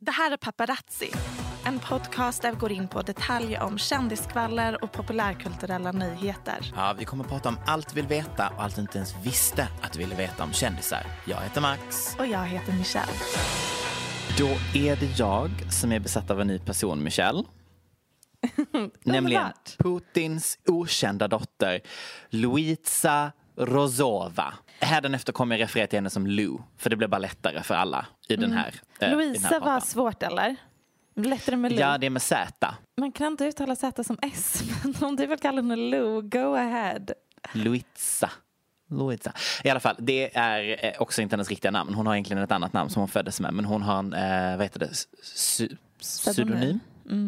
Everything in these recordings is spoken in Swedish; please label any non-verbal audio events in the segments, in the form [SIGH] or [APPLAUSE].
Det här är Paparazzi, en podcast där vi går in på detaljer om kändiskvaller och populärkulturella nyheter. Ja, vi kommer att prata om allt vi vill veta och allt du inte ens visste att du ville veta om kändisar. Jag heter Max. Och jag heter Michelle. Då är det jag som är besatt av en ny person, Michelle. [LAUGHS] Nämligen. Putins okända dotter Luisa Rozova. Hädanefter kommer jag referera till henne som Lou, för det blir bara lättare för alla i den här eh, i den här Louisa var svårt eller? Lättare med Lou. Ja, det är med Z. Man kan inte uttala Z som S, [LAUGHS] men om du vill kalla henne Lou, go ahead. Luisa. Luisa. I alla fall, det är eh, också inte hennes riktiga namn. Hon har egentligen ett annat namn som hon föddes med. Men hon har en, eh, vad heter det, Sy- pseudonym?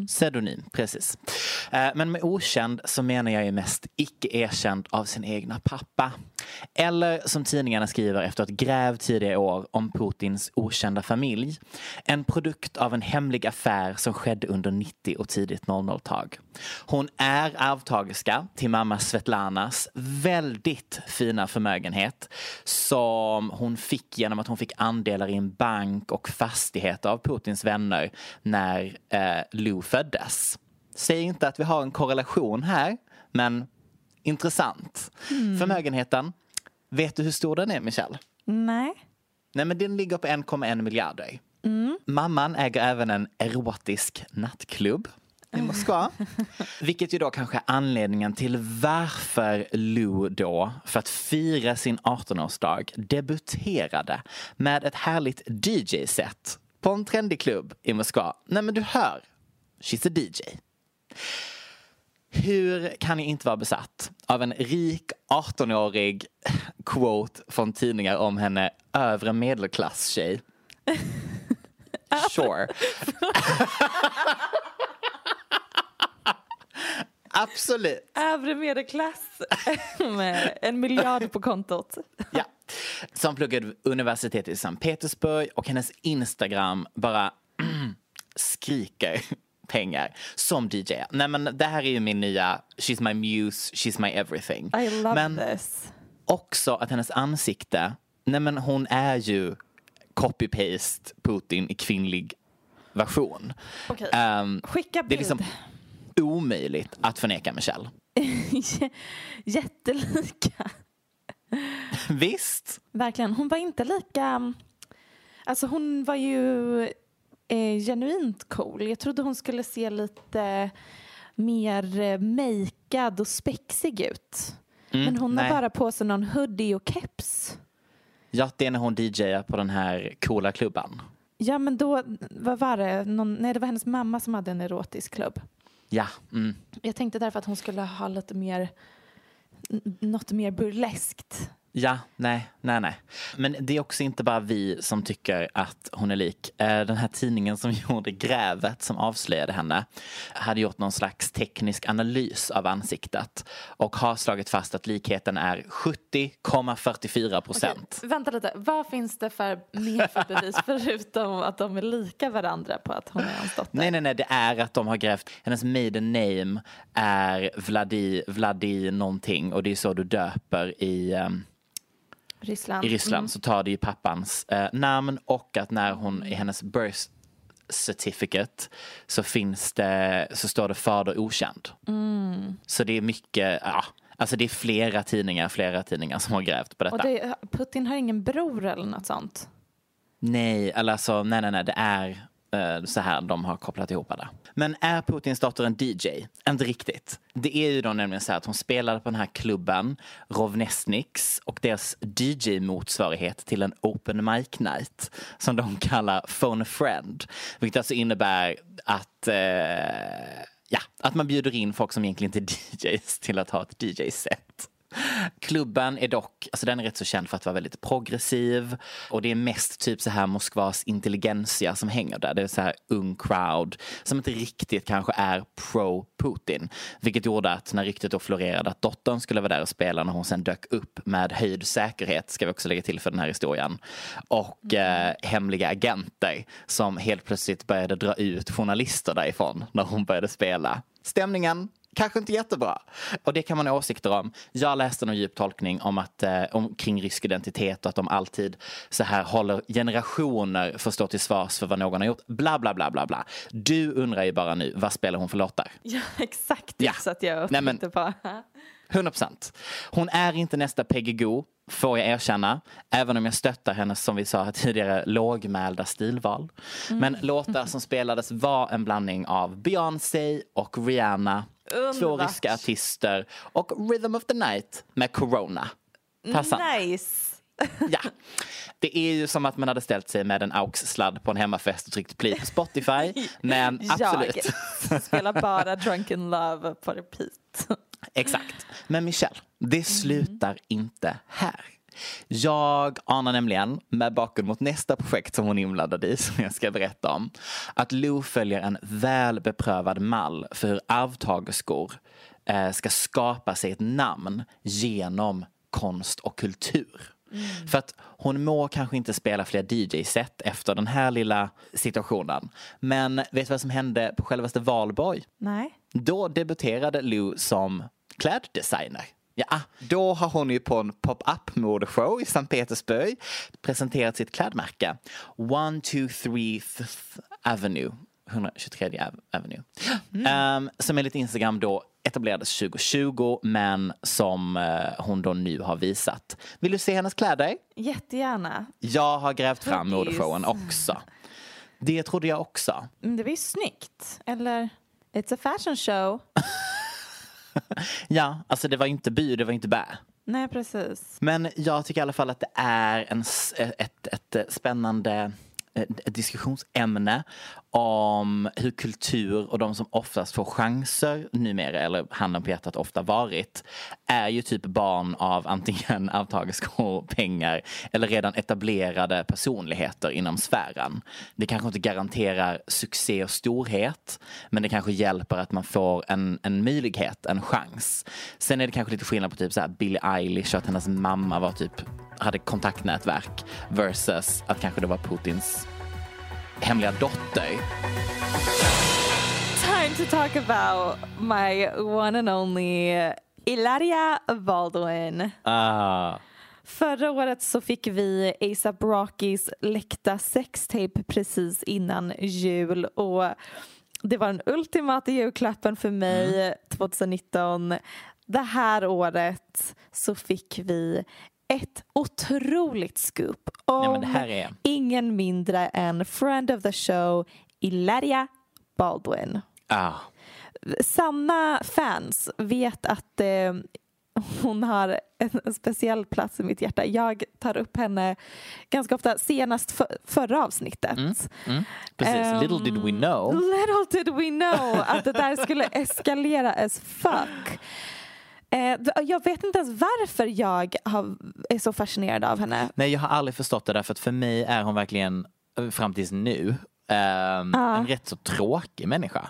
Pseudonym, precis. Eh, men med okänd så menar jag ju mest icke erkänd av sin egna pappa. Eller som tidningarna skriver efter ett gräv tidigare i år om Putins okända familj. En produkt av en hemlig affär som skedde under 90 och tidigt 00-tal. Hon är arvtagerska till mamma Svetlanas väldigt fina förmögenhet som hon fick genom att hon fick andelar i en bank och fastighet av Putins vänner när eh, Lou föddes. Säg inte att vi har en korrelation här, men intressant. Förmögenheten, vet du hur stor den är, Michelle? Nej. Nej, men den ligger på 1,1 miljarder. Mamman äger även en erotisk nattklubb i Moskva. [LAUGHS] Vilket ju då kanske är anledningen till varför Lou då, för att fira sin 18-årsdag, debuterade med ett härligt DJ-set på en trendig klubb i Moskva. Nej men du hör, she's a DJ. Hur kan ni inte vara besatt av en rik 18-årig quote från tidningar om henne övre medelklass-tjej? Sure. [LAUGHS] Absolut. Övre medelklass med en miljard på kontot. [LAUGHS] Ja. Som pluggade universitet i Sankt Petersburg och hennes Instagram bara [CLEARS THROAT] skriker pengar som DJ. Nej men det här är ju min nya She's my muse, she's my everything. I love men this. också att hennes ansikte, nej men hon är ju copy-paste Putin i kvinnlig version. Okej. Ehm, Skicka det är bild. liksom omöjligt att förneka Michelle. [LAUGHS] Jättelika. Visst? Verkligen. Hon var inte lika... Alltså hon var ju eh, genuint cool. Jag trodde hon skulle se lite mer eh, makead och spexig ut. Men hon nej. har bara på sig någon hoodie och keps. Ja, det är när hon DJar på den här coola klubban. Ja men då, vad var det? Någon, nej det var hennes mamma som hade en erotisk klubb. Ja, mm. Jag tänkte därför att hon skulle ha lite mer, något mer burleskt Ja, nej, nej, nej. Men det är också inte bara vi som tycker att hon är lik. Eh, den här tidningen som [LAUGHS] gjorde Grävet som avslöjade henne hade gjort någon slags teknisk analys av ansiktet och har slagit fast att likheten är 70,44 procent. Vänta lite, vad finns det för mer för bevis förutom att de är lika varandra på att hon är hans dotter? Nej, nej, nej, det är att de har grävt, hennes maiden name är Vladi, Vladi någonting och det är så du döper i um, Ryssland. i Ryssland Mm. så tar det ju pappans eh, namn och att när hon i hennes birth certificate så finns det, så står det fader okänd. Mm. Så det är mycket, ja, alltså det är flera tidningar, flera tidningar som har grävt på detta. Och det, Putin har ingen bror eller något sånt? Nej, eller alltså, nej, nej, nej, det är Eh, så här de har kopplat ihop det. Men är Putins dotter en DJ? Inte riktigt. Det är ju då nämligen så här att hon spelade på den här klubben, Rovnesniks, och deras DJ-motsvarighet till en open mic night som de kallar Phone a Friend. Vilket alltså innebär att eh, Ja, att man bjuder in folk som egentligen inte [LAUGHS] är DJs till att ha ett DJ-set. Klubben är dock, alltså den är rätt så känd för att vara väldigt progressiv och det är mest typ så här Moskvas intelligentsia som hänger där. Det är så här ung crowd som inte riktigt kanske är pro-Putin. Vilket gjorde att när ryktet då florerade att dottern skulle vara där och spela när hon sen dök upp med höjd säkerhet, ska vi också lägga till för den här historien, och eh, hemliga agenter som helt plötsligt började dra ut journalister därifrån när hon började spela. Stämningen Kanske inte jättebra. Och det kan man ha åsikter om. Jag läste någon djup tolkning om att, eh, om, kring rysk identitet och att de alltid så här håller generationer för att stå till svars för vad någon har gjort. Bla, bla, bla, bla, bla. Du undrar ju bara nu, vad spelar hon för låtar? [LAUGHS] Ja, exakt. Ja. Så att jag men- tänkte på. [LAUGHS] 100 procent. Hon är inte nästa Peggy Goo, får jag erkänna. Även om jag stöttar hennes, som vi sa tidigare, lågmälda stilval. Men låtar som spelades var en blandning av Beyoncé och Rihanna. Två Underbart. ryska artister och Rhythm of the Night med Corona. Passande. Nice. Ja. Det är ju som att man hade ställt sig med en AUX-sladd på en hemmafest och tryckt play på Spotify. [LAUGHS] Men absolut. Jag spelar bara Drunken Love på repeat. Exakt. Men Michelle, det slutar inte här. Jag anar nämligen, med bakgrund mot nästa projekt som hon är inblandad i, som jag ska berätta om, att Lou följer en väl beprövad mall för hur arvtagerskor eh, ska skapa sig ett namn genom konst och kultur. För att hon må kanske inte spela fler DJ-set efter den här lilla situationen. Men vet du vad som hände på självaste valborg? Nej. Då debuterade Lou som kläddesigner. Ja, då har hon ju på en pop-up modeshow i Sankt Petersburg presenterat sitt klädmärke. 123 Avenue. 123 Ave- Avenue. Ehm, som enligt Instagram då etablerades 2020 men som eh, hon då nu har visat. Vill du se hennes kläder? Jättegärna. Jag har grävt fram modeshowen också. Det trodde jag också. Men det var ju snyggt. Eller? It's a fashion show. [LAUGHS] [LAUGHS] Ja, alltså det var inte by, det var inte bä. Nej, precis. Men jag tycker i alla fall att det är en, ett, ett, ett spännande Eh, ett diskussionsämne om hur kultur och de som oftast får chanser numera, eller handen på hjärtat ofta varit, är ju typ barn av antingen [LAUGHS] arvtagerskor, pengar eller redan etablerade personligheter inom sfären. Det kanske inte garanterar succé och storhet, men det kanske hjälper att man får en, en möjlighet, en chans. Sen är det kanske lite skillnad på typ så här Billie Eilish och att hennes mamma var typ hade kontaktnätverk versus att kanske det var Putins hemliga dotter. Time to talk about my one and only Ilaria Baldwin. Ah. Förra året så fick vi ASAP Rockys läckta sextape precis innan jul och det var den ultimata julklappen för mig 2019. Det här året så fick vi ett otroligt scoop om Nej, är- ingen mindre än friend of the show Ilaria Baldwin. Ah. Sanna fans vet att eh, hon har en speciell plats i mitt hjärta. Jag tar upp henne ganska ofta, senast för, förra avsnittet. Precis, Ehm, little did we know. Little did we know att det där skulle eskalera as fuck. Eh, jag vet inte ens varför jag har, är så fascinerad av henne. Nej, jag har aldrig förstått det därför att för mig är hon verkligen, eh, fram tills nu, ehm, en rätt så tråkig människa.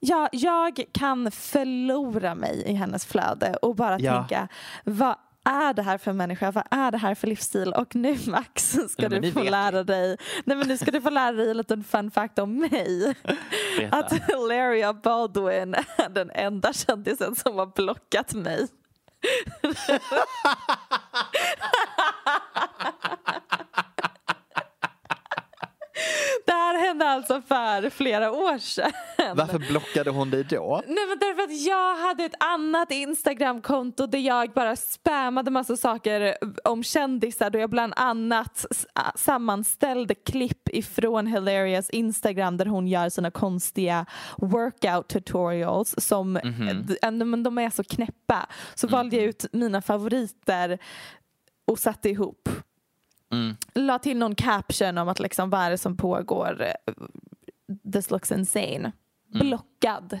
Ja, jag kan förlora mig i hennes flöde och bara Ja. tänka vad är det här för människa? Vad är det här för livsstil? Och nu Max ska Nej, du få lära dig Nej men nu ska du få lära dig en liten fun fact om mig. Berätta. Att Hilaria Baldwin är den enda kändisen som har blockat mig. [LAUGHS] Hände alltså för flera år sedan. Varför blockade hon dig då? Nej men därför att jag hade ett annat Instagramkonto där jag bara spammade massa saker om kändisar då jag bland annat sammanställde klipp ifrån Hilarias Instagram där hon gör sina konstiga workout tutorials som ändå- men de är så knäppa. Så valde jag ut mina favoriter och satte ihop. La till någon caption om att liksom vad är det som pågår. This looks insane. Blockad. [LAUGHS]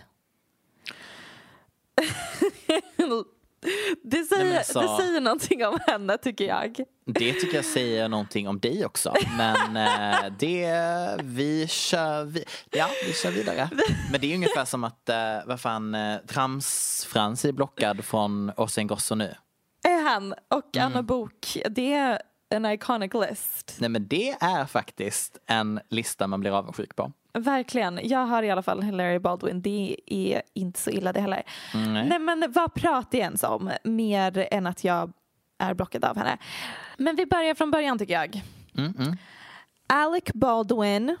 det, säger, men så- det säger någonting om henne tycker jag. Det tycker jag säger någonting om dig också. Men [LAUGHS] eh, det, vi kör, vi, ja, vi kör vidare. Men det är ungefär som att, eh, vad fan, eh, Trams-Frans är blockad från Åsa Grosso nu. Är han och Anna Bok det en iconic list. Nej men det är faktiskt en lista man blir avundsjuk på. Verkligen. Jag har i alla fall Hilary Baldwin. Det är inte så illa det heller. Nej. Nej men vad pratar jag ens om? Mer än att jag är blockad av henne. Men vi börjar från början tycker jag. Mm, Alec Baldwin.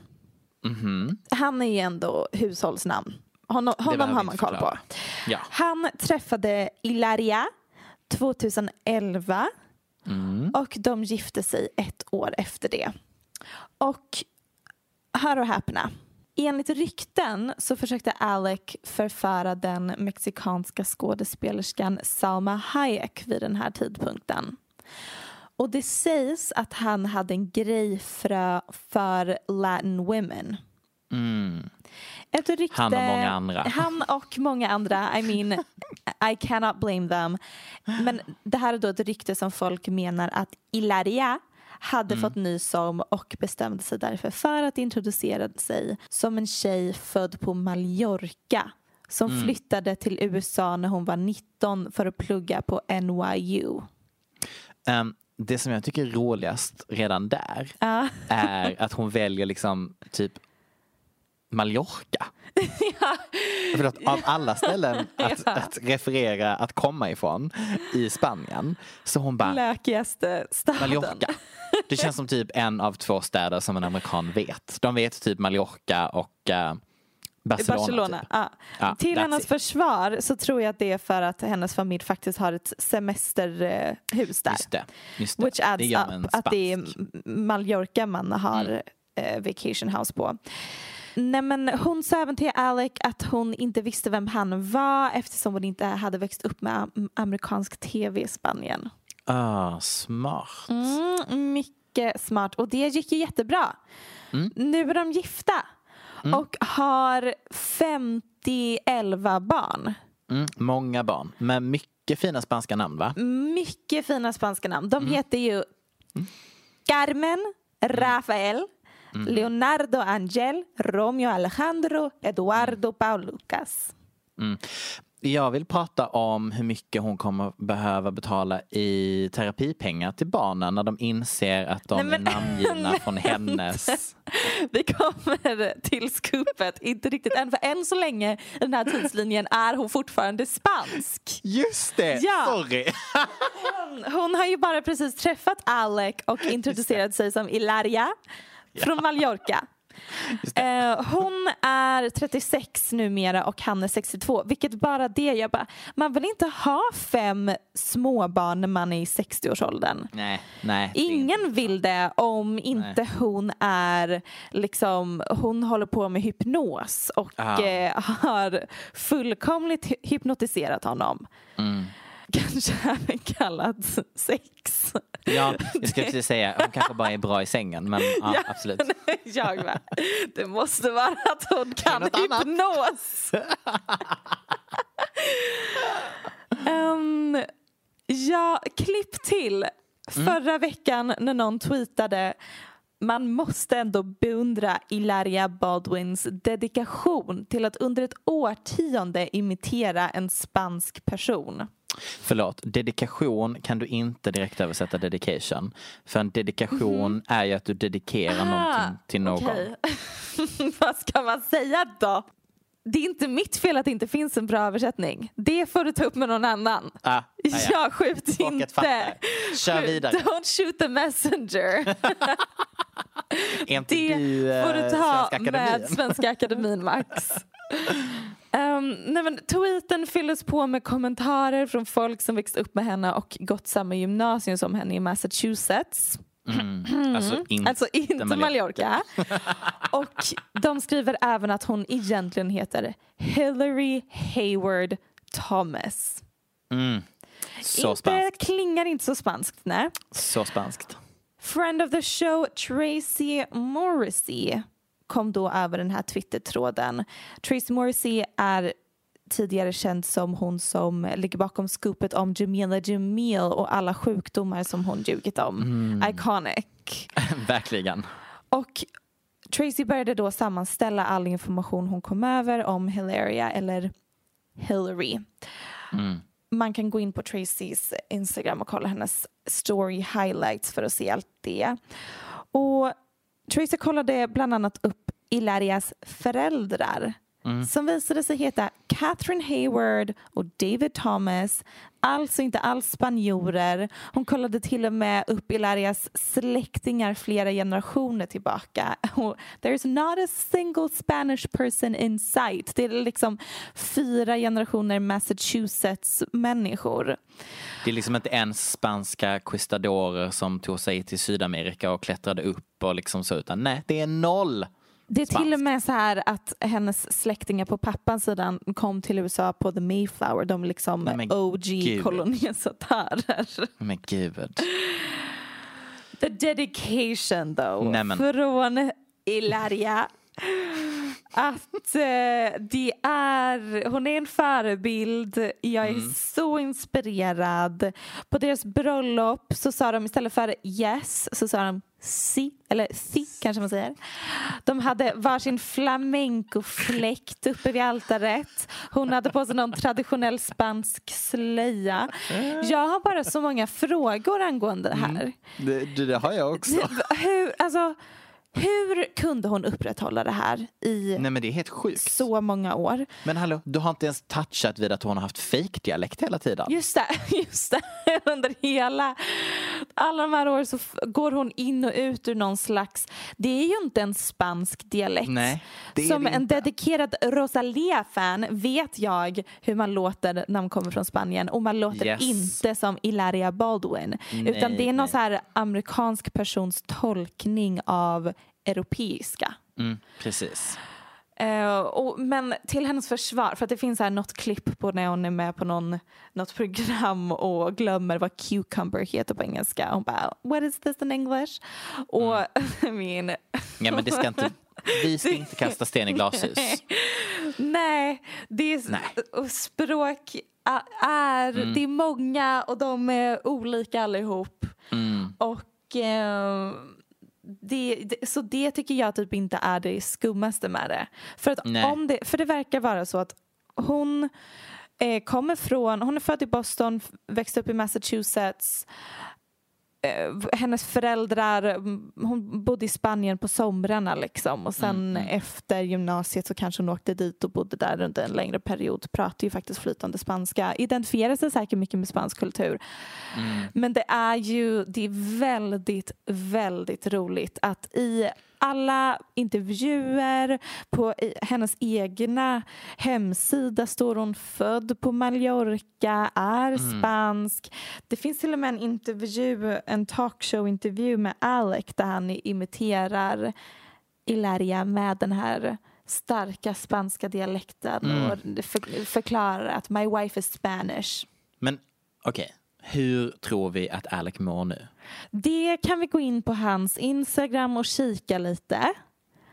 Mhm. Han är ju ändå hushållsnamn. Honom, honom har man koll på. Ja. Han träffade Ilaria 2011 Mm. och de gifte sig ett år efter det. Och hör och häpna. Enligt rykten så försökte Alec förföra den mexikanska skådespelerskan Salma Hayek vid den här tidpunkten. Och det sägs att han hade en grej för, för Latin women. Ett rykte, Han och många andra. [LAUGHS] Han och många andra. I mean, I cannot blame them. Men det här är då ett rykte som folk menar att Ilaria hade fått nys om och bestämde sig därför för att introducera sig som en tjej född på Mallorca som flyttade till USA när hon var 19 för att plugga på NYU. Ehm, det som jag tycker är roligast redan där är att hon väljer liksom typ Mallorca. [LAUGHS] För att av alla ställen [LAUGHS] att, att referera att komma ifrån i Spanien så hon bara Lökigaste staden. Mallorca. Det känns som typ en av två städer som en amerikan vet. De vet typ Mallorca och eh, Barcelona. Barcelona. Typ. Ja. Ja, Till hennes it. försvar så tror jag att det är för att hennes familj faktiskt har ett semesterhus där. Just det. Just det. Which adds det up att det är. Mm. Mallorca man har eh, vacation house på. Nej, men hon sa även till Alec att hon inte visste vem han var eftersom hon inte hade växt upp med am- amerikansk tv i Spanien. Ah, smart. Mm, mycket smart och det gick ju jättebra. Mm. Nu är de gifta och har 50-11 barn. Mm, många barn med mycket fina spanska namn va? Mycket fina spanska namn. Mm. De heter ju Carmen, Rafael, Mm. Leonardo Angel, Romeo Alejandro, Eduardo Mm. Paul Lucas. Jag vill prata om hur mycket hon kommer behöva betala i terapipengar till barnen när de inser att de Nej, men- är namngivna [LAUGHS] men- från hennes... Vi kommer till skupet, inte riktigt än, för än så länge i den här tidslinjen är hon fortfarande spansk. Just det! Ja. Sorry! Hon har ju bara precis träffat Alec och introducerat sig som Ilaria från Mallorca. Eh, hon är 36 numera och han är 62. Vilket bara det, jag bara, man vill inte ha fem småbarn när man är i 60-årsåldern. Nej, nej. det Ingen vill det om inte hon är liksom, hon håller på med hypnos och eh, har fullkomligt hy- hypnotiserat honom. Mm. Kanske även kallat sex. Ja, jag skulle precis säga, hon kanske bara är bra i sängen men ja, absolut. [LAUGHS] Jag med. Det måste vara att hon kan hypnos. [LAUGHS] Ehm, Ja, klipp till förra veckan när någon tweetade man måste ändå beundra Ilaria Baldwins dedikation till att under ett årtionde imitera en spansk person. Förlåt, dedikation kan du inte direkt översätta dedication. För en dedikation är ju att du dedikerar någonting till någon. Okej. [LAUGHS] Vad ska man säga då? Det är inte mitt fel att det inte finns en bra översättning. Det får du ta upp med någon annan. Ah, ah, ja. [LAUGHS] Jag skjut Folket inte. fattar. Kör vidare. Don't shoot the messenger. [LAUGHS] Det du eh, får du ta Svenska med? Svenska Akademin Max. Um, nej men, tweeten fylldes på med kommentarer från folk som växt upp med henne och gått samma gymnasium som henne i Massachusetts. Alltså inte, Alltså inte Mallorca. [LAUGHS] Och de skriver även att hon egentligen heter Hillary Hayward Thomas. Så inte, spanskt. klingar inte så spanskt, nej. Så spanskt. Friend of the show Tracy Morrissey kom då över den här Twitter-tråden. Tracy Morrissey är tidigare känd som hon som ligger bakom scoopet om Jamila Jamil och alla sjukdomar som hon ljugit om. Iconic. [LAUGHS] Verkligen. Och Tracy började då sammanställa all information hon kom över om Hilaria eller Hillary. Man kan gå in på Tracys Instagram och kolla hennes story highlights för att se allt det. Och Tracy kollade bland annat upp Ilarias föräldrar som visade sig heta Catherine Hayward och David Thomas. Alltså inte alls spanjorer. Hon kollade till och med upp Ilarias släktingar flera generationer tillbaka. [LAUGHS] Och There's not a single Spanish person in sight. Det är liksom fyra generationer Massachusetts-människor. Det är liksom inte ens spanska conquistadorer som tog sig till Sydamerika och klättrade upp och liksom så utan nej, det är noll. Det är till och med så här att hennes släktingar på pappans sidan kom till USA på the Mayflower. De liksom Nej, men gud. OG-kolonisatörer. [LAUGHS] Men gud. The dedication though. Nej, men- Från Ilaria. Att eh, det är, hon är en förebild. Jag är Mm. så inspirerad. På deras bröllop så sa de istället för yes så sa de si, eller si kanske man säger. De hade varsin flamencofläkt uppe vid altaret. Hon hade på sig någon traditionell spansk slöja. Jag har bara så många frågor angående det här. Det, det, det har jag också. [LAUGHS] Hur, alltså, hur kunde hon upprätthålla det här i Nej men det är helt sjukt. så många år? Men hallå, du har inte ens touchat vid att hon har haft fake-dialekt hela tiden. Just det, [LAUGHS] just det. [LAUGHS] Under hela, alla de här åren så går hon in och ut ur någon slags, det är ju inte en spansk dialekt. Nej, det är Som det en inte. dedikerad Rosalia-fan vet jag hur man låter när man kommer från Spanien och man låter Yes. inte som Ilaria Baldwin. utan det är någon nej. så här amerikansk persons tolkning av europeiska. Mm, precis. Eh, och, men till hennes försvar, för att det finns här något klipp på när hon är med på någon, något program och glömmer vad cucumber heter på engelska. Hon bara, what is this in English? Och [LAUGHS] min... Ja men det ska inte, vi ska inte [LAUGHS] kasta sten i glashus. Nej, det är, Nej. Språk är, det är många och de är olika allihop. Och eh, det, det, så det tycker jag typ inte är det skummaste med det. För, att Nej. om det, för det verkar vara så att hon eh, kommer från, hon är född i Boston, växte upp i Massachusetts. Eh, hennes föräldrar, mm, hon bodde i Spanien på somrarna liksom och sen efter gymnasiet så kanske hon åkte dit och bodde där under en längre period. Pratar ju faktiskt flytande spanska, identifierar sig säkert mycket med spansk kultur. Men det är ju, det är väldigt, väldigt roligt att i alla intervjuer, på hennes egna hemsida står hon född på Mallorca, är spansk. Det finns till och med en intervju, en talkshow-intervju med Alec där han imiterar Ilaria med den här starka spanska dialekten och för, förklarar att my wife is Spanish. Men okej, hur tror vi att Alec mår nu? Det kan vi gå in på hans Instagram och kika lite.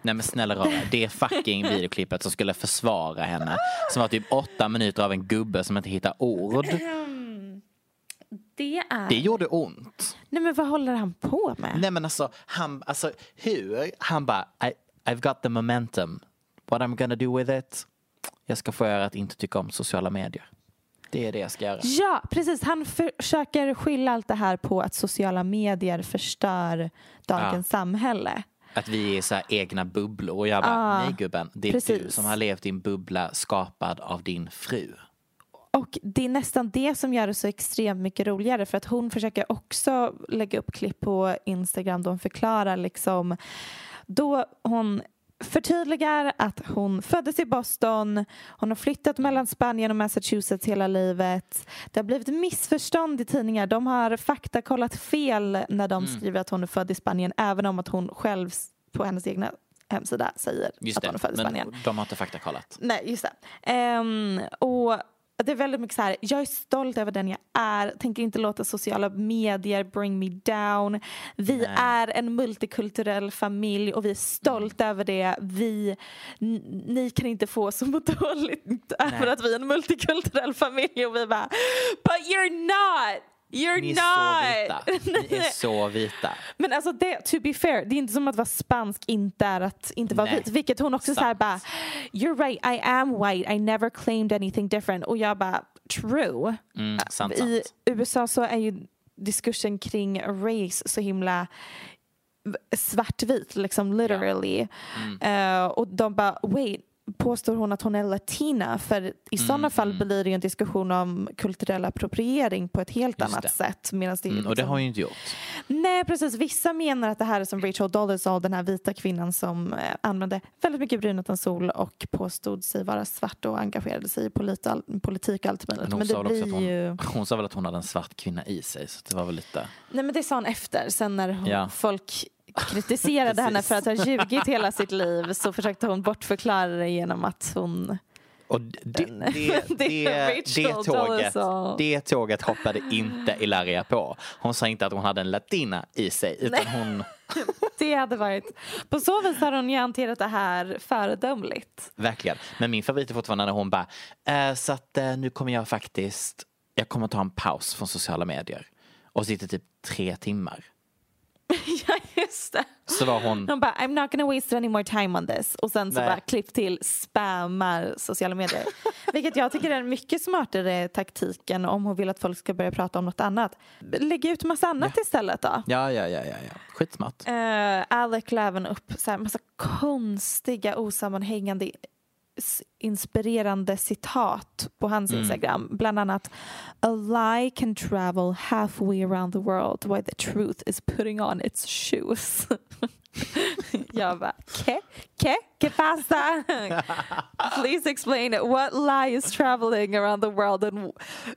Nej men snälla rara, det fucking videoklippet som skulle försvara henne. Som var typ åtta minuter av en gubbe som inte hittar ord. det är... Det gjorde ont. Nej men vad håller han på med? Nej men alltså, han, alltså hur? Han bara, I, I've got the momentum. What I'm gonna do with it? Jag ska få er att inte tycka om sociala medier. Det är det jag ska göra. Ja, precis. Han försöker skylla allt det här på att sociala medier förstör dagens ja. samhälle. Att vi är så egna bubblor. Och jag bara, ah, nej gubben, det är precis. du som har levt i en bubbla skapad av din fru. Och det är nästan det som gör det så extremt mycket roligare för att hon försöker också lägga upp klipp på Instagram då hon förklarar liksom då hon förtydligar att hon föddes i Boston, hon har flyttat mellan Spanien och Massachusetts hela livet. Det har blivit missförstånd i tidningar. De har faktakollat fel när de mm. skriver att hon är född i Spanien även om att hon själv på hennes egna hemsida säger just att hon är född i Spanien. Men de har inte faktakollat. Nej, just det. Um, och det är väldigt mycket så här, jag är stolt över den jag är, tänker inte låta sociala medier bring me down. Vi Nej. är en multikulturell familj och vi är stolta mm. över det. Vi, ni kan inte få så må [LAUGHS] dåligt över att vi är en multikulturell familj och vi bara, but you're not! You're Ni är not! Så vita. [LAUGHS] Ni är så vita. Men alltså det, to be fair, det är inte som att vara spansk inte är att inte vara vit. Vilket hon också såhär bara, you're right, I am white, I never claimed anything different. Och jag bara, true. Mm, sant, I USA så är ju diskursen kring race så himla svartvit, liksom literally. Ja. Mm. Uh, och de bara, wait, påstår hon att hon är latina för i mm, sådana fall mm. blir det en diskussion om kulturell appropriering på ett helt Just annat det. sätt. det mm, liksom... Och det har hon ju inte gjort. Nej precis, vissa menar att det här är som Rachel Dolezal, den här vita kvinnan som eh, använde väldigt mycket brun utan sol och påstod sig vara svart och engagerade sig i politik och allt möjligt. Men hon, men sa det hon, ju... [LAUGHS] hon sa väl att hon hade en svart kvinna i sig så det var väl lite... Nej men det sa hon efter, sen när hon, ja. folk kritiserade henne för att ha ljugit hela sitt liv så försökte hon bortförklara det genom att hon och [LAUGHS] det, det, det, det, tåget, det tåget hoppade inte Ilaria på. Hon sa inte att hon hade en latina i sig utan hon... [LAUGHS] det hade varit... På så vis har hon ju hanterat det här föredömligt. Verkligen. Men min favorit är fortfarande när hon bara, äh, så att äh, nu kommer jag faktiskt, jag kommer ta en paus från sociala medier och sitter typ tre timmar [LAUGHS] ja, just det. Så var hon... Hon bara, I'm not gonna waste any more time on this. Och sen så Nej. bara klipp till spammar sociala medier. [LAUGHS] Vilket jag tycker är en mycket smartare taktiken om hon vill att folk ska börja prata om något annat. Lägg ut massa annat ja. istället då. Ja, ja, ja, ja, ja. skitsmart. Uh, Alec la även upp så här massa konstiga osammanhängande inspirerande citat på hans mm. Instagram. Bland annat A lie can travel halfway around the world while the truth is putting on its shoes. [LAUGHS] [LAUGHS] Jag bara, ¿qué? ¿Qué? ¿Qué pasa? [LAUGHS] Please explain it. What lie is traveling around the world? And,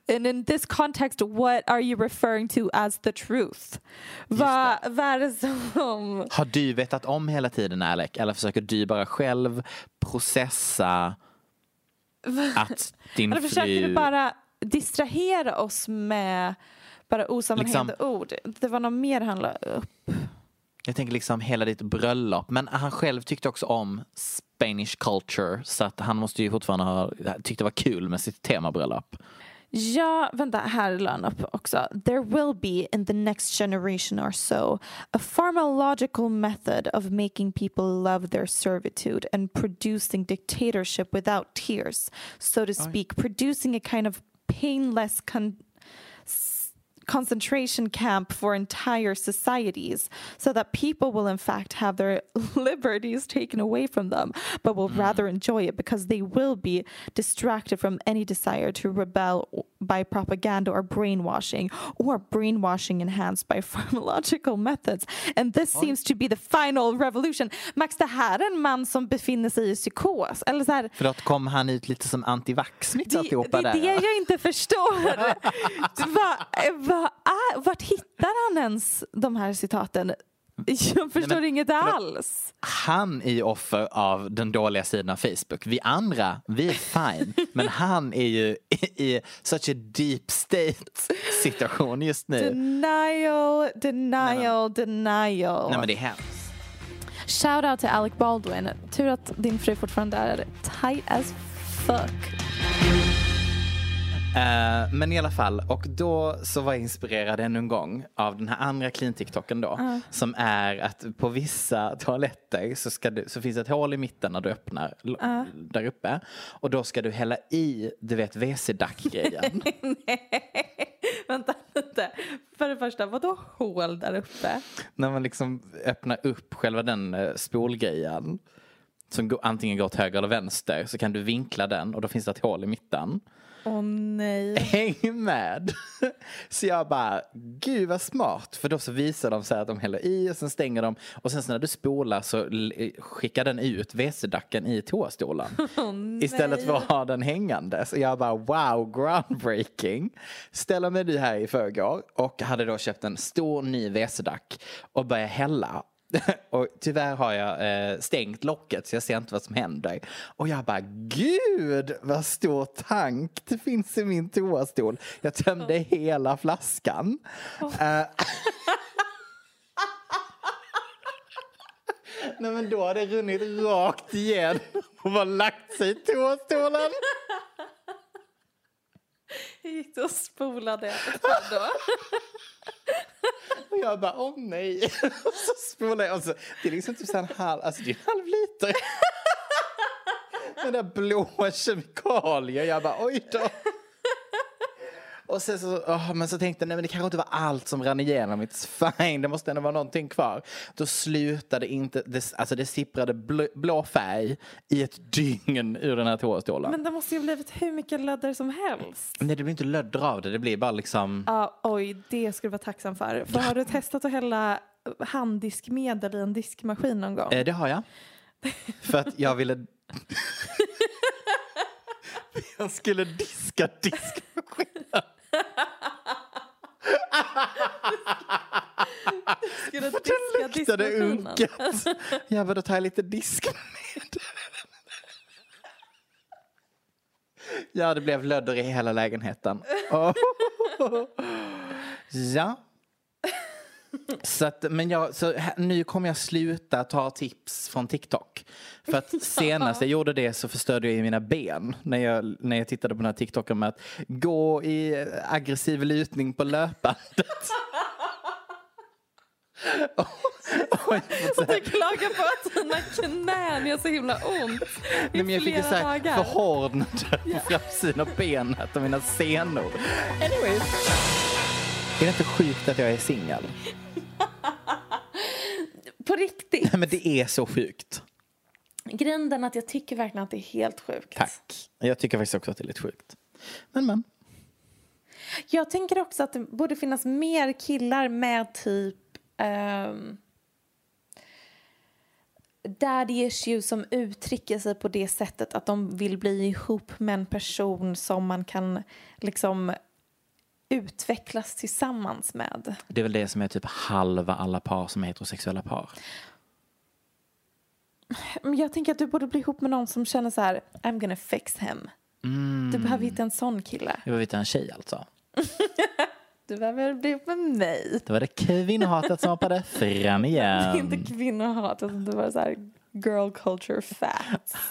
and in this context, what are you referring to as the truth? Vad va är det som... [LAUGHS] Har du vetat om hela tiden, Alec? Eller försöker du bara själv processa att din Eller försöker du bara distrahera oss med bara osammanhängande liksom... ord? Det var något mer han la upp. Jag tänker liksom hela ditt bröllop. Men han själv tyckte också om Spanish culture. Så att han måste ju fortfarande ha tyckt det var kul med sitt temabröllop. Ja, vänta, här han upp också. There will be in the next generation or so a pharmacological method of making people love their servitude and producing dictatorship without tears. So to speak, producing a kind of painless con concentration camp for entire societies so that people will in fact have their [LAUGHS] liberties taken away from them but will mm. rather enjoy it because they will be distracted from any desire to rebel by propaganda or brainwashing or brainwashing enhanced by [LAUGHS] pharmacological methods. And this Oj. seems to be the final revolution. Max det här är en man som befinner sig i psykos. Eller så här, för att kom han ut lite som antivax mitt alltihopa det, det är det jag inte förstår. [LAUGHS] Va, va, vad är, vart hittar han ens de här citaten? Jag förstår Nej, men, inget alls. Han är ju offer av den dåliga sidan av Facebook. Vi andra, vi är fine. [LAUGHS] men han är ju i, i such a deep state situation just nu. Denial, denial, Nej, denial. Nej men det är hemskt. Shout out till Alec Baldwin. Tur att din fru fortfarande är tight as fuck. Eh, men i alla fall, och då så var jag inspirerad ännu en gång av den här andra clean-tiktoken då. Som är att på vissa toaletter så, ska du, så finns ett hål i mitten när du öppnar l- där uppe. Och då ska du hälla i, du vet, WC-dack-grejen. [LAUGHS] Vänta lite. För det första, vadå hål där uppe? när man liksom öppnar upp själva den eh, spolgrejen. Som antingen går åt höger eller vänster. Så kan du vinkla den och då finns det ett hål i mitten. Åh nej. [LAUGHS] Häng med! [LAUGHS] Så jag bara, gud vad smart. För då så visar de så här att de häller i och sen stänger de. Och sen så när du spolar så l- skickar den ut WC-dacken i toastolen. [LAUGHS] Istället för att ha den hängande. Så jag bara, wow, groundbreaking. Ställer mig nu här i förrgår och hade då köpt en stor ny WC-dack och börjar hälla. [LAUGHS] Och tyvärr har jag eh, stängt locket så jag ser inte vad som händer. Och jag bara, gud vad stor tank det finns i min toastol. Jag tömde hela flaskan. Eh, [LAUGHS] Nej men då har det runnit rakt igen och bara lagt sig i toastolen. Hur [LAUGHS] gick det och spolade då? Och jag bara, åh nej. Och [LAUGHS] så spolar jag. Och så, det är liksom typ så här en halv, alltså det är en halv liter. [LAUGHS] Den där blåa kemikalier. Jag bara, oj då. Och sen så, åh, men så tänkte jag, nej men det kanske inte var allt som rann igenom. It's fine, det måste ändå vara någonting kvar. Då slutade inte, det, alltså det sipprade blå, blå färg i ett dygn ur den här toastolen. Men det måste ju blivit hur mycket lödder som helst. Nej, det blir inte lödder av det, det blir bara liksom... Ja, oj, det skulle du vara tacksam för. För har du testat att hälla handdiskmedel i en diskmaskin någon gång? Eh, det har jag. För att jag ville... [LAUGHS] [LAUGHS] jag skulle diska diskmaskinen. Skulle För diska det luktade unket. Bara, då tar jag lite diskmedel. Ja, det blev lödder i hela lägenheten. Oh. Ja. Så att, men jag, så här, nu kommer jag sluta ta tips från TikTok. För att [LAUGHS] senast jag gjorde det så förstörde jag ju mina ben. När jag, när jag tittade på den här TikToken med att gå i aggressiv lutning på löpbandet. [LAUGHS] Och- och Och du klagar på att dina knän gör så himla ont i Nej, men jag fick ju så här förhårdnader på framsidan av benet och mina senor. Anyways. Är det inte sjukt att jag är singel? [LAUGHS] På riktigt. Nej, men det är så sjukt. Grunden att jag tycker verkligen att det är helt sjukt. Tack. Jag tycker faktiskt också att det är lite sjukt. Men men. Jag tänker också att det borde finnas mer killar med typ um, daddy issues som uttrycker sig på det sättet att de vill bli ihop med en person som man kan liksom utvecklas tillsammans med. Det är väl det som är typ halva alla par som är heterosexuella par. Men jag tänker att du borde bli ihop med någon som känner så här, I'm gonna fix him. Du behöver hitta en sån kille. Jag vill veta en tjej alltså. [LAUGHS] Du behöver bli ihop med mig. Då var det kvinnohatet som hoppade fram [LAUGHS] Det är igen. inte kvinnohat, utan det var så här girl culture facts. [LAUGHS]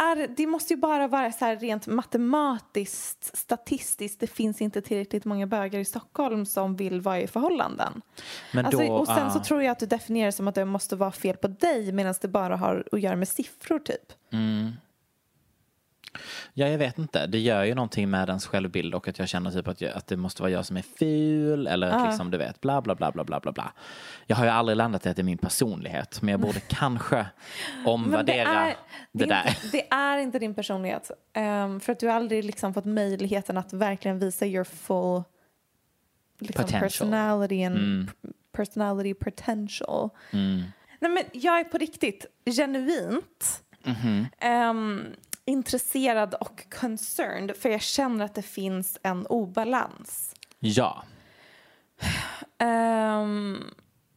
är, det måste ju bara vara så här rent matematiskt, statistiskt. Det finns inte tillräckligt många bögar i Stockholm som vill vara i förhållanden. Men Alltså, då, och sen ah. så tror jag att du definierar det som att det måste vara fel på dig medan det bara har att göra med siffror typ. Ja, jag vet inte. Det gör ju någonting med ens självbild och att jag känner typ att, jag, att det måste vara jag som är ful eller att liksom, du vet, bla bla bla bla bla bla. Jag har ju aldrig landat i att det är min personlighet, men jag borde [LAUGHS] kanske omvärdera det, det, är där. Inte, det är inte din personlighet. Ehm, för att du har aldrig liksom fått möjligheten att verkligen visa your full liksom, Potential. personality and Mm. personality potential. Mm. Nej, men jag är på riktigt genuint Mhm. ehm, intresserad och concerned för jag känner att det finns en obalans. Ja, Ehm,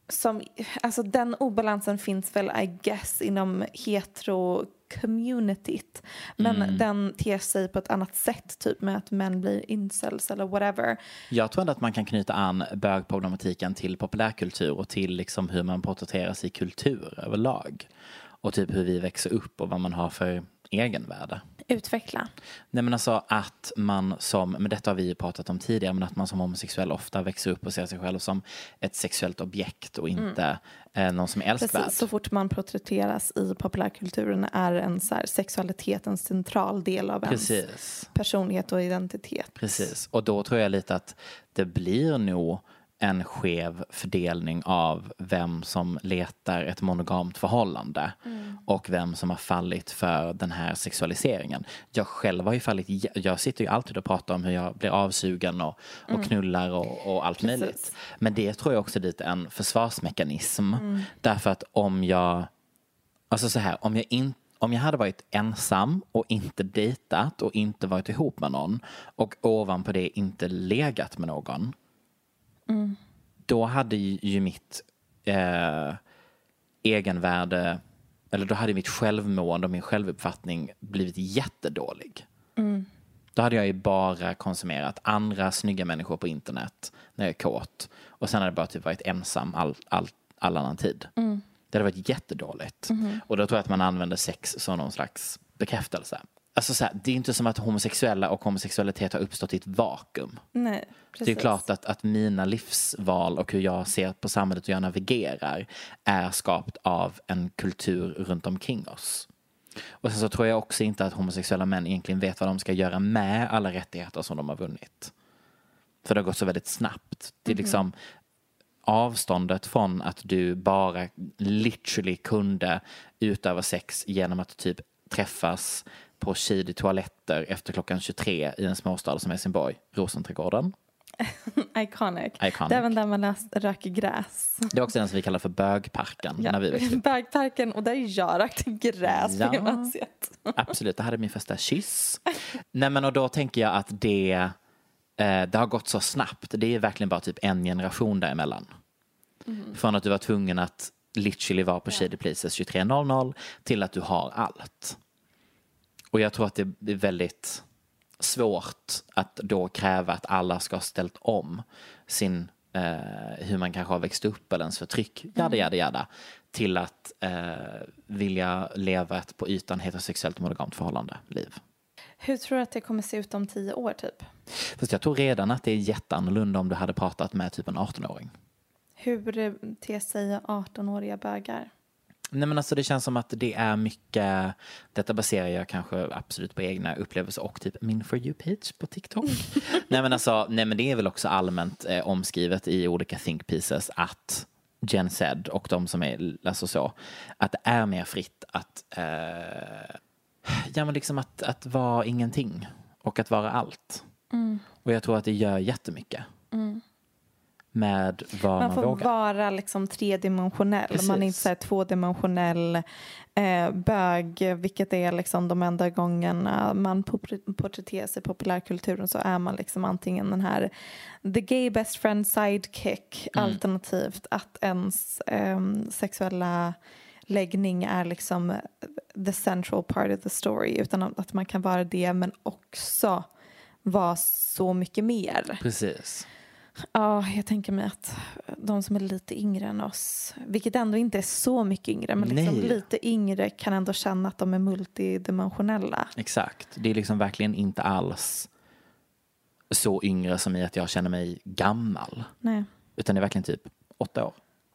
som, alltså den obalansen finns väl I guess inom hetero-communityt. Men Mm. den ter sig på ett annat sätt, typ med att män blir incels eller whatever. jag tror ändå att man kan knyta an bögproblematiken till populärkultur och till liksom hur man porträtteras i kultur överlag. Och typ hur vi växer upp och vad man har för egenvärde. Utveckla. Nej men alltså att man som, men detta har vi ju pratat om tidigare, men att man som homosexuell ofta växer upp och ser sig själv som ett sexuellt objekt och inte eh, någon som är älskvärd. Precis, så fort man porträtteras i populärkulturen är en så här, sexualitet en central del av ens Precis. personlighet och identitet. Precis, och då tror jag lite att det blir nog en skev fördelning av vem som letar ett monogamt förhållande och vem som har fallit för den här sexualiseringen. Jag själv har ju fallit, jag sitter ju alltid och pratar om hur jag blir avsugen och, och knullar och, och allt Precis. möjligt. Men det tror jag också är lite en försvarsmekanism. Därför att om jag, alltså så här, om jag inte om jag hade varit ensam och inte dejtat och inte varit ihop med någon och ovanpå det inte legat med någon då hade ju mitt eh, egenvärde, eller då hade mitt självmående och min självuppfattning blivit jättedålig. Då hade jag ju bara konsumerat andra snygga människor på internet när jag är kåt. Och sen hade jag bara typ varit ensam all, all, all annan tid. Det hade varit jättedåligt. Och då tror jag att man använder sex som någon slags bekräftelse. Alltså så här, det är inte som att homosexuella och homosexualitet har uppstått i ett vakuum. Nej, precis. Det är klart att, att mina livsval och hur jag ser på samhället och jag navigerar är skapat av en kultur runt omkring oss. Och sen så tror jag också inte att homosexuella män egentligen vet vad de ska göra med alla rättigheter som de har vunnit. För det har gått så väldigt snabbt. Det är liksom avståndet från att du bara literally kunde utöva sex genom att typ träffas på shady toaletter efter klockan 23 i en småstad som Helsingborg, Rosenträdgården. [LAUGHS] Iconic. Iconic. Det är även där man röker gräs. Det är också den som vi kallar för bögparken när vi växte. [LAUGHS] Bögparken och där jag rökte gräs Ja. på gymnasiet. [LAUGHS] Absolut, det hade min första kyss. Nej men och då tänker jag att det, eh, det har gått så snabbt. Det är verkligen bara typ en generation däremellan. Från att du var tvungen att literally vara på Shady Places 23.00 till att du har allt. Och jag tror att det är väldigt svårt att då kräva att alla ska ha ställt om sin, eh, hur man kanske har växt upp eller ens förtryck, jada jada jada, till att eh, vilja leva ett på ytan heterosexuellt monogamt förhållande, liv. Hur tror du att det kommer se ut om tio år typ? Fast jag tror redan att det är jätteannorlunda om du hade pratat med typ en 18-åring. Hur eh, ter sig 18-åriga bögar? Nej men alltså det känns som att det är mycket, detta baserar jag kanske absolut på egna upplevelser och typ min For You-page på TikTok. [LAUGHS] nej men alltså, nej men det är väl också allmänt eh, omskrivet i olika think pieces att Gen Z och de som är, alltså så, att det är mer fritt att, eh, ja men liksom att, att vara ingenting och att vara allt. Och jag tror att det gör jättemycket. Med vad man, Man får vågar. vara liksom tredimensionell. Man är inte Precis. så här tvådimensionell eh, bög, vilket är liksom de enda gångerna man por- porträtteras i populärkulturen så är man liksom antingen den här the gay best friend sidekick alternativt att ens ehm, sexuella läggning är liksom the central part of the story utan att man kan vara det men också vara så mycket mer. Precis. Ja, jag tänker mig att de som är lite yngre än oss, vilket ändå inte är så mycket yngre, men liksom lite yngre kan ändå känna att de är multidimensionella. Exakt. Det är liksom verkligen inte alls så yngre som i att jag känner mig gammal. Nej. Utan det är verkligen typ åtta år.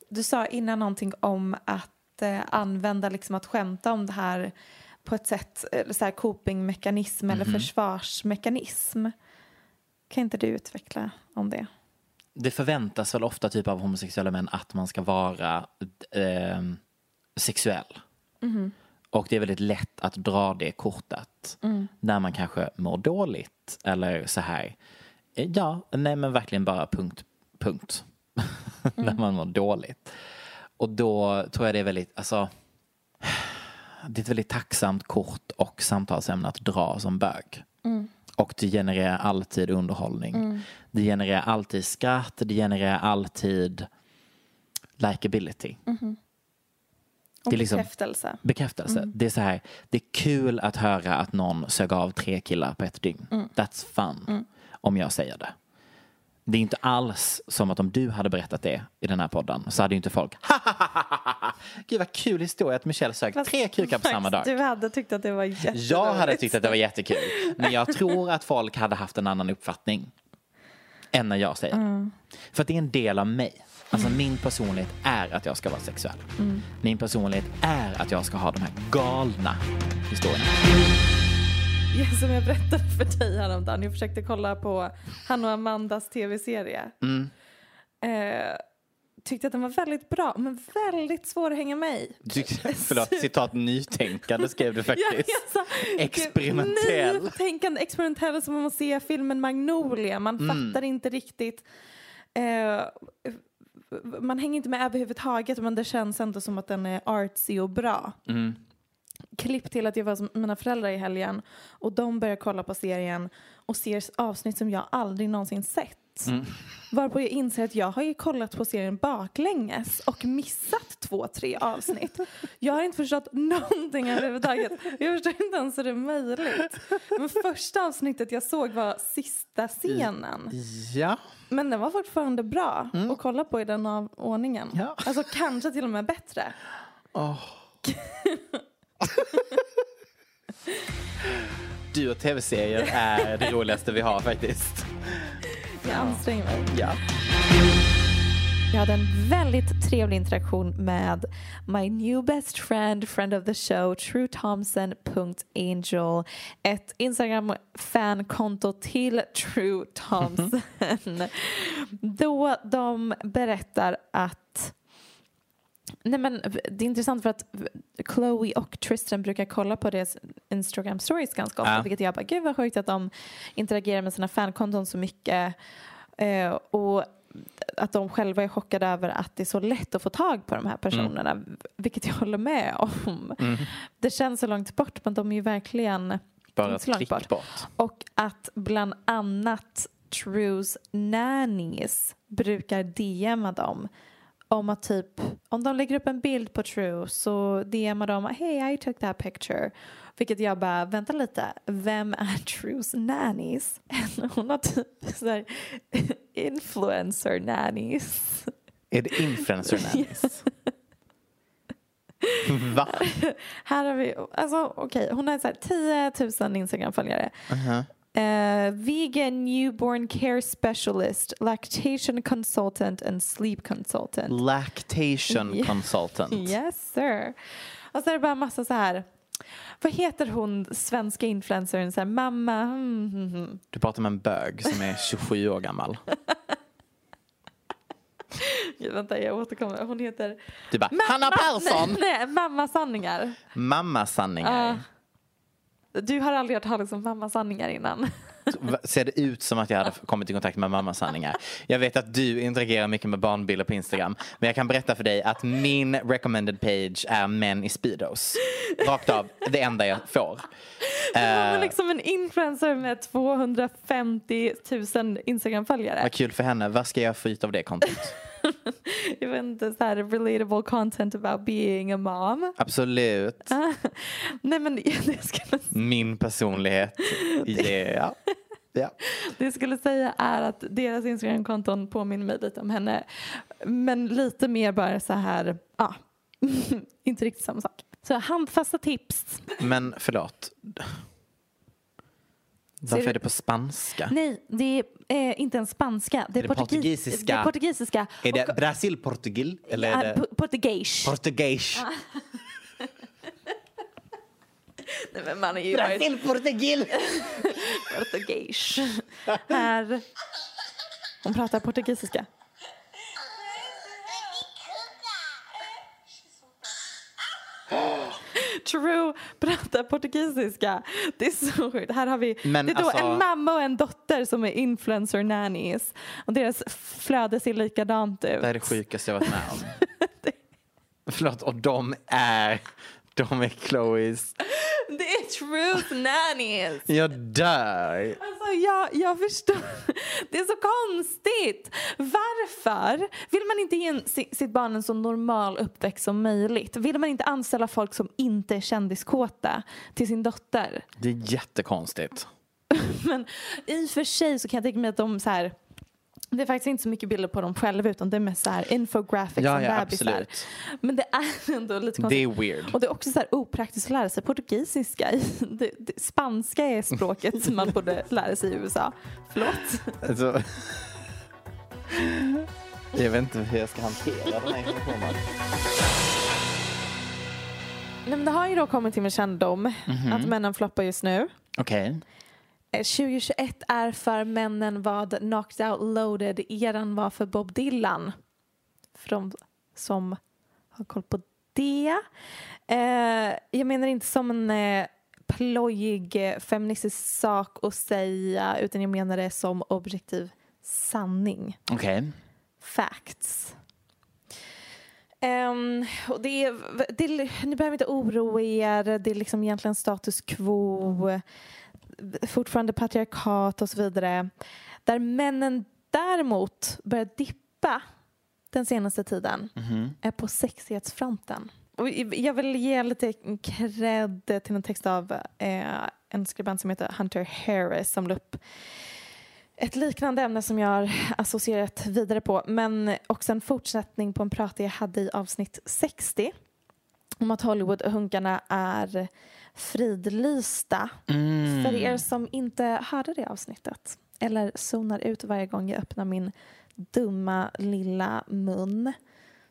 Du sa innan någonting om att eh, använda, liksom att skämta om det här på ett sätt, så här copingmekanism eller försvarsmekanism. Kan inte du utveckla om det? Det förväntas väl ofta typ av homosexuella män att man ska vara eh, sexuell. Och det är väldigt lätt att dra det kortet när man kanske mår dåligt eller så här. Ja, nej men verkligen bara punkt, punkt. [LAUGHS] när man mår dåligt. Och då tror jag det är väldigt, alltså det är ett väldigt tacksamt kort och samtalsämne att dra som bög. Och det genererar alltid underhållning. Det genererar alltid skratt, det genererar alltid likability. Och Det är liksom- bekräftelse. Bekräftelse. Det är så här, det är kul att höra att någon sög av tre killar på ett dygn. That's fun. Om jag säger det. Det är inte alls som att om du hade berättat det i den här podden så hade ju inte folk Gud vad kul historia att Michelle sög Fast tre kukar på samma dag. Du hade tyckt att det var jättedåligt. Jag hade tyckt att det var jättekul. Men jag tror att folk hade haft en annan uppfattning än när jag säger det. För det är en del av mig. Alltså min personlighet är att jag ska vara sexuell. Min personlighet är att jag ska ha de här galna historierna. Ja, som jag berättade för dig häromdagen. Jag försökte kolla på han och Amandas tv-serie. Mm. Eh, tyckte att den var väldigt bra, men väldigt svår att hänga med i. Du, [LAUGHS] förlåt, citat nytänkande skrev du [LAUGHS] Ja, faktiskt. jag sa- Experimentell. Nytänkande, experimentell som man ser filmen Magnolia. Man Mm. fattar inte riktigt. Eh, man hänger inte med överhuvudtaget men det känns ändå som att den är artsy och bra. Mm. Klipp till att jag var hos mina föräldrar i helgen och de börjar kolla på serien och ser avsnitt som jag aldrig någonsin sett. Mm. Varpå jag inser att jag har ju kollat på serien baklänges och missat två, tre avsnitt. Jag har inte förstått [LAUGHS] någonting överhuvudtaget. Jag förstår inte ens hur det är möjligt. Men första avsnittet jag såg var sista scenen. Ja. Men den var fortfarande bra att kolla på i den av ordningen. Ja. Alltså kanske till och med bättre. [LAUGHS] Du och tv-serier är det roligaste vi har faktiskt. Jag anstränger mig. Ja. Jag hade en väldigt trevlig interaktion med my new best friend, friend of the show, truethompson.angel. Ett Instagram-fankonto till True [LAUGHS] Thompson. Då de berättar att Nej men det är intressant för att Chloe och Tristan brukar kolla på deras Instagram stories ganska ofta Ja. vilket jag bara, gud vad sjukt att de interagerar med sina fankonton så mycket eh, och att de själva är chockade över att det är så lätt att få tag på de här personerna vilket jag håller med om. Det känns så långt bort men de är ju verkligen Bara så långt bort. bort. Och att bland annat Trues nannies brukar DMa dem om att typ, om de lägger upp en bild på True så DMar de hey I took that picture. Vilket jag bara, vänta lite, vem är Trues nannies? [LAUGHS] Hon har typ så här, [LAUGHS] influencer nannies. Är det influencer [LAUGHS] nannies? Va? Här har vi, alltså okej, hon har så här 10 000 Instagram-följare. Uh-huh. Eh, vegan newborn care specialist, lactation consultant and sleep consultant. Lactation [LAUGHS] Ja. consultant. Yes sir. Och så är det bara massa så här, vad heter hon svenska influencern, så här, mamma, mm, mm, mm. Du pratar med en bög som är 27 år gammal. [LAUGHS] Gud, vänta jag återkommer, hon heter Du bara, Hanna Persson! Nej, mamma sanningar. Mamma sanningar. Du har aldrig hört talas om mamma sanningar innan. Ser det ut som att jag hade kommit i kontakt med mamma sanningar? Jag vet att du interagerar mycket med barnbilder på Instagram. Men jag kan berätta för dig att min recommended page är män i speedos. Rakt av, det enda jag får. Hon är Eh, liksom en influencer med 250 000 Instagram-följare. vad kul för henne. Vad ska jag få ut av det kontot? Inte, så här relatable content about being a mom. Absolut. [LAUGHS] Nej men [LAUGHS] det skulle, Min personlighet. [LAUGHS] Ja. Ja. det jag skulle säga är att deras Instagram-konton påminner mig lite om henne. Men lite mer bara så här, ja, inte riktigt samma sak. Så handfasta tips. Men förlåt. Varför är det på spanska? Nej, det är eh, inte en spanska. Det är, Är det portugis- portugisiska? Det är portugisiska. Är det Och- Brasil-Portugil? Eller Ja, är det po- portugis. portugis? [LAUGHS] Nej, men man är ju varit Brasil-Portugil! [LAUGHS] portugis. Här. Hon pratar portugisiska. [GASPS] [LAUGHS] True pratar portugisiska. Det är så sjukt. Här har vi Men det är då alltså- en mamma och en dotter som är influencer nannies. Och deras flöde ser likadant ut. Det är det sjukaste jag varit med om. [LAUGHS] Förlåt, och de är, de är Chloes. Det är Truth nannies. Jag dör. Alltså jag, jag förstår. Det är så konstigt. Varför vill man inte ge sitt barn en så normal uppväxt som möjligt? Vill man inte anställa folk som inte är kändiskåta till sin dotter? Det är jättekonstigt. [LAUGHS] Men i och för sig så kan jag tänka mig att de så här Det är faktiskt inte så mycket bilder på dem själva utan det är mest så här infographics Ja, om ja, bebisar. absolut. Men det är [LAUGHS] ändå lite Det konstigt. är weird. Och det är också så här opraktiskt att lära sig portugisiska. [LAUGHS] Det, det, spanska är språket som man borde [LAUGHS] lära sig i USA. Förlåt. Alltså, jag vet inte hur jag ska hantera den här informationen. Nej, men det har ju då kommit till min kännedom Mhm. att männen floppar just nu. Okej. Eh, 2021 är för männen vad Knocked Out Loaded-eran var för Bob Dylan. För de som har koll på det. Eh, jag menar inte som en eh, plojig eh, feministisk sak att säga utan jag menar det som objektiv sanning. Okej. Facts. Ehm, och det är, det ni behöver inte oroa er, det är liksom egentligen status quo, fortfarande patriarkat och så vidare. Där männen däremot börjar dippa den senaste tiden är på sexighetsfronten. Och jag vill ge lite cred till en text av eh, en skribent som heter Hunter Harris som la upp ett liknande ämne som jag har associerat vidare på men också en fortsättning på en prat jag hade i avsnitt 60 om att Hollywoodhunkarna är fridlysta. Mm. För er som inte hörde det avsnittet eller zonar ut varje gång jag öppnar min dumma lilla mun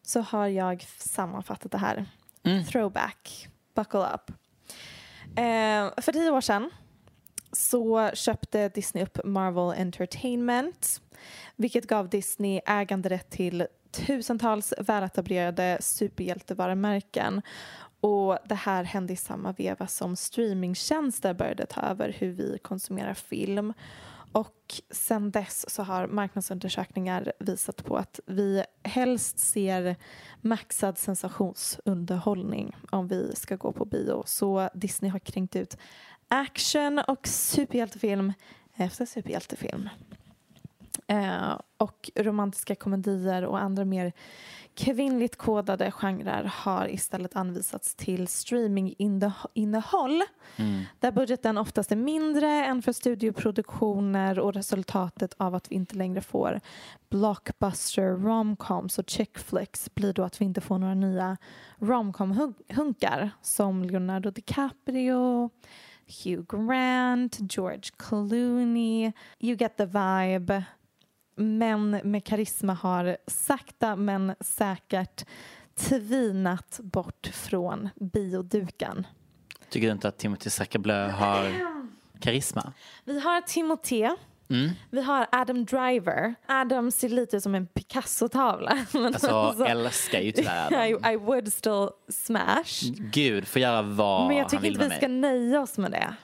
så har jag sammanfattat det här. Mm. Throwback, buckle up. Eh, för tio år sedan så köpte Disney upp Marvel Entertainment vilket gav Disney äganderätt till tusentals väletablerade superhjältevarumärken. Och det här hände i samma veva som streamingtjänster började ta över hur vi konsumerar film. Och sen dess så har marknadsundersökningar visat på att vi helst ser maxad sensationsunderhållning om vi ska gå på bio. Så Disney har kränkt ut action och superhjältefilm efter superhjältefilm. Eh, och romantiska komedier och andra mer kvinnligt kodade genrer har istället anvisats till streaminginnehåll där budgeten oftast är mindre än för studioproduktioner och resultatet av att vi inte längre får blockbuster romcoms och chick flicks blir då att vi inte får några nya romcom-hunkar som Leonardo DiCaprio Hugh Grant, George Clooney, you get the vibe. Män med karisma har sakta men säkert tvinat bort från bioduken. Tycker du inte att Timothy Zachariah har karisma? Vi har Timothée. Vi har Adam Driver. Adam ser lite som en Picasso-tavla. [LAUGHS] Men Alltså, älskar ju tyvärr [LAUGHS] I, Adam. I would still smash. Gud, får göra vad Men jag han tycker vill inte vi med ska mig. nöja oss med det.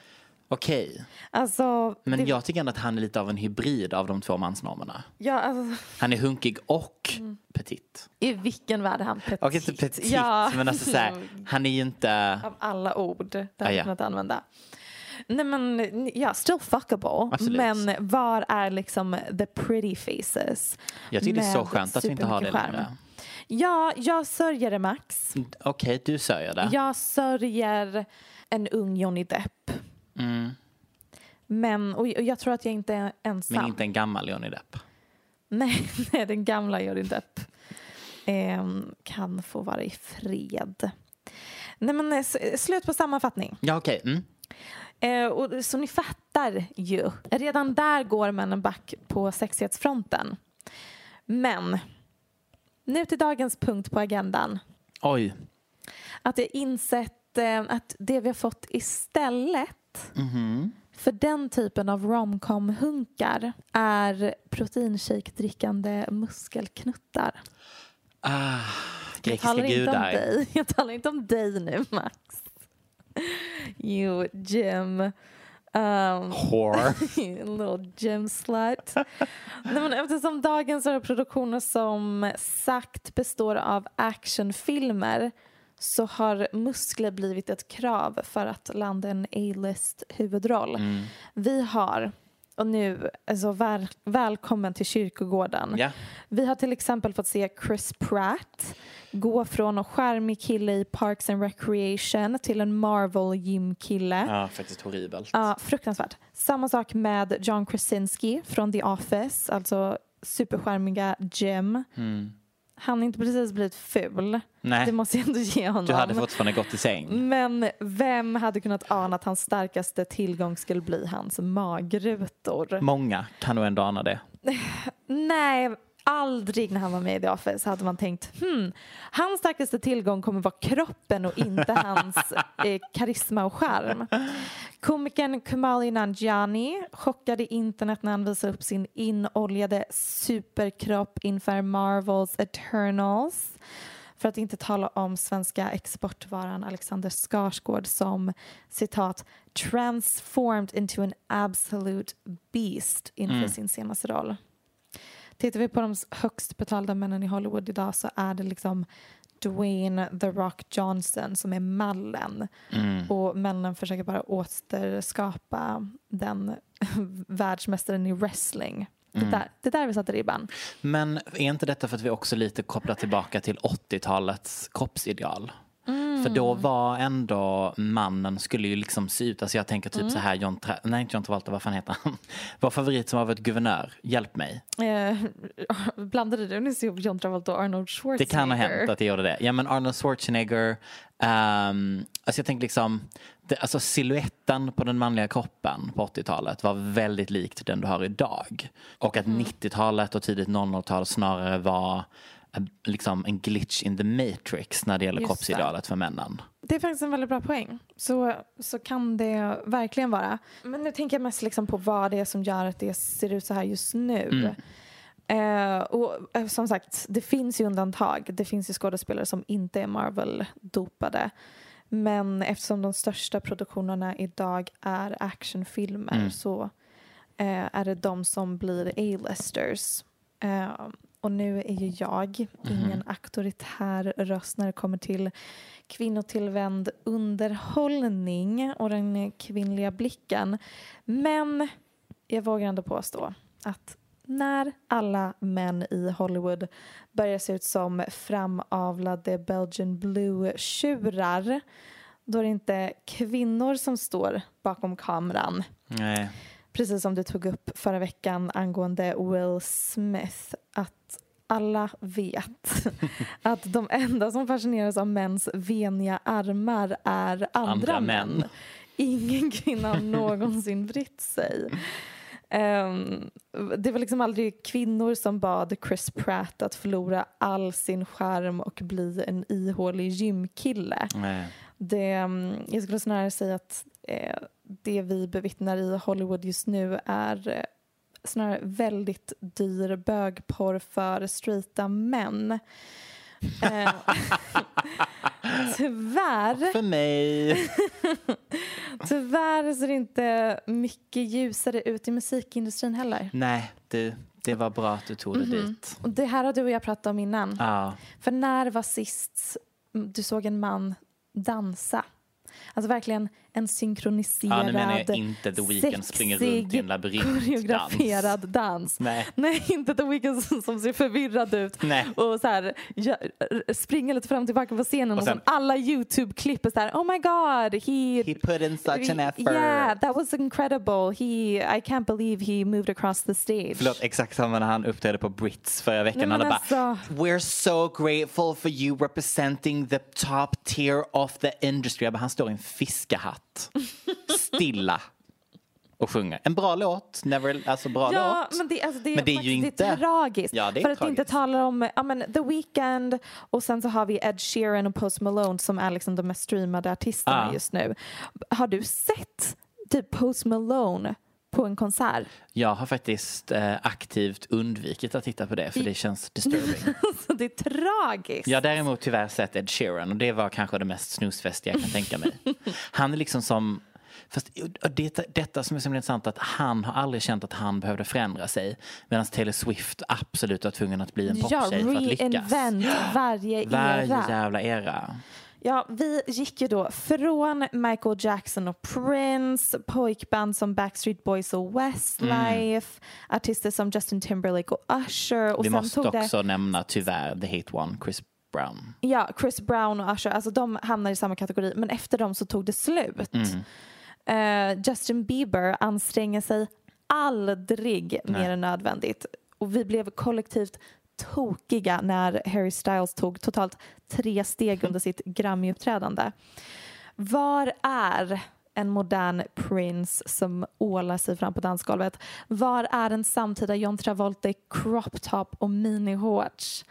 Okej, Alltså, men det, jag tycker ändå att han är lite av en hybrid av de två mansnormerna. ja, alltså, Han är hunkig och petit. I vilken värld är han petit? Och inte petit, Ja. men alltså så här, han är ju inte... Av alla ord det Ah, hade ja. kunnat använda. Nej men, ja, still fuckable. Absolut. Men var är liksom the pretty faces? Jag tycker det är så skönt att vi inte har det längre. Ja, jag sörjer det Max. Okej, du sörjer det. Jag sörjer en ung Johnny Depp. Mm. Men, och jag tror att jag inte är ensam. Men inte en gammal Johnny Depp. [LAUGHS] Nej, nej, den gamla Johnny Depp ehm, kan få vara i fred. Nej men eh, s- slut på sammanfattning. Ja, okej. Mm. Eh, och, så ni fattar ju. Redan där går männen back på sexighetsfronten. Men nu till dagens punkt på agendan. Oj. Att jag insett eh, att det vi har fått istället för den typen av romcom-hunkar är proteinshake-drickande muskelknuttar. Ah, Jag talar inte om gudar. dig. [LAUGHS] Jag talar inte om dig nu, Max. You, Jim. Um, Whore. [LAUGHS] little gym slut. Nej, men eftersom dagens produktioner som sagt består av actionfilmer så har muskler blivit ett krav för att landa en A-list huvudroll. Mm. Vi har, och nu, alltså väl, välkommen till kyrkogården. Ja. Vi har till exempel fått se Chris Pratt gå från en charmig kille i Parks and Recreation till en Marvel gymkille. ja, faktiskt horribelt. Ja, fruktansvärt. Samma sak med John Krasinski från The Office, alltså superskärmiga Jim. Han inte precis blivit ful. Nej. Det måste jag ändå ge honom. Du hade fortfarande gått i säng. Men vem hade kunnat ana att hans starkaste tillgång skulle bli hans magrutor? Många kan nog ändå ana det. Nej, aldrig när han var med i The Office hade man tänkt hmm, hans starkaste tillgång kommer vara kroppen och inte [LAUGHS] hans eh, karisma och charm. Komikern Kumali Nanjiani chockade internet när han visade upp sin inoljade superkropp inför Marvels Eternals. För att inte tala om svenska exportvaran Alexander Skarsgård som citat transformed into an absolute beast inför sin senaste roll. Tittar vi på de högst betalda männen i Hollywood idag så är det liksom Dwayne The Rock Johnson som är mallen. Och männen försöker bara återskapa den [LAUGHS] världsmästaren i wrestling. Det, där, det där vi satte ribban. Men är inte detta för att vi också lite kopplar tillbaka till 80-talets kroppsideal? För då var ändå mannen skulle ju liksom se ut, alltså jag tänker typ så här John, Tra- nej inte John Travolta, vad fan heter han? [LAUGHS] Vår favorit som har varit guvernör, hjälp mig. Eh, [LAUGHS] blandade du nyss ihop John Travolta och Arnold Schwarzenegger? Det kan ha hänt att jag gjorde det. Ja men Arnold Schwarzenegger, ehm, alltså jag tänker liksom, det, alltså siluetten på den manliga kroppen på 80-talet var väldigt likt den du har idag. Och att 90-talet och tidigt 00-tal snarare var liksom en glitch in the matrix när det gäller Just kroppsidealet för männen. Det är faktiskt en väldigt bra poäng. Så, så kan det verkligen vara. Men nu tänker jag mest liksom på vad det är som gör att det ser ut så här just nu. Eh, och eh, som sagt, det finns ju undantag. Det finns ju skådespelare som inte är Marvel-dopade. Men eftersom de största produktionerna idag är actionfilmer så eh, är det de som blir A-listers. Och nu är ju jag ingen auktoritär röst när det kommer till kvinnotillvänd underhållning och den kvinnliga blicken. Men jag vågar ändå påstå att när alla män i Hollywood börjar se ut som framavlade Belgian blue-tjurar då är det inte kvinnor som står bakom kameran. Nej. Precis som du tog upp förra veckan angående Will Smith. Att alla vet [LAUGHS] att de enda som fascineras av mäns veniga armar är andra, Andra män. män. Ingen [LAUGHS] kvinna har någonsin brytt sig. Ehm, det var liksom aldrig kvinnor som bad Chris Pratt att förlora all sin charm och bli en ihålig gymkille. Nej. Det, mm, jag skulle snarare säga att eh, det vi bevittnar i Hollywood just nu är eh, snarare väldigt dyr bögporr för straighta män. Eh, [LAUGHS] tyvärr, För mig. [LAUGHS] tyvärr ser det inte mycket ljusare ut i musikindustrin heller. Nej, du, det var bra att du tog det dit. Och det här har du och jag pratat om innan. Ja. För när var sist du såg en man dansa? Alltså verkligen en synkroniserad, Ja, nu menar jag inte The Weeknd springer runt i en labyrintdans. koreograferad dans. Nej. Nej, inte The Weeknd som, som ser förvirrad ut Nej. och så här, springer lite fram och tillbaka på scenen och, Och sen- sen alla YouTube-klipp är så här, oh my god, he... He put in such an effort. Yeah, that was incredible. He, I can't believe he moved across the stage. Förlåt, exakt samma när han uppträdde på Brits förra veckan. Nej, han men bara, alltså- We're so grateful for you representing the top tier of the industry. Bara, han står i en fiskehatt, stilla och sjunger. En bra låt, never, alltså bra Ja, låt. men det, alltså det, är Men det är ju inte- tragiskt. Ja, det är för att tragiskt. inte tala om ja, men The Weeknd och sen så har vi Ed Sheeran och Post Malone som är liksom de mest streamade artisterna Ah. just nu. Har du sett typ Post Malone på en konsert? Jag har faktiskt eh, aktivt undvikit att titta på det för det känns disturbing. [LAUGHS] Det är tragiskt. Jag har däremot tyvärr sett Ed Sheeran och det var kanske det mest snusfästiga jag kan tänka mig. [LAUGHS] Han är liksom som Fast det, detta som är så intressant att han har aldrig känt att han behövde förändra sig medan Taylor Swift absolut var tvungen att bli en ja, poptjej för att lyckas. reinvent varje [GASPS] Varje era. jävla era. Ja, vi gick ju då från Michael Jackson och Prince, pojkband som Backstreet Boys och Westlife, artister som Justin Timberlake och Usher. Och Vi måste också det, nämna tyvärr The Hate One, Chris Brown. Ja, Chris Brown och Usher, alltså de hamnar i samma kategori. Men efter dem så tog det slut. Eh, Justin Bieber anstränger sig aldrig mer än nödvändigt. och vi blev kollektivt tokiga när Harry Styles tog totalt tre steg under sitt Grammy-uppträdande. Var är en modern Prince som ålar sig fram på dansgolvet? Var är en samtida John Travolta i crop top och minishorts?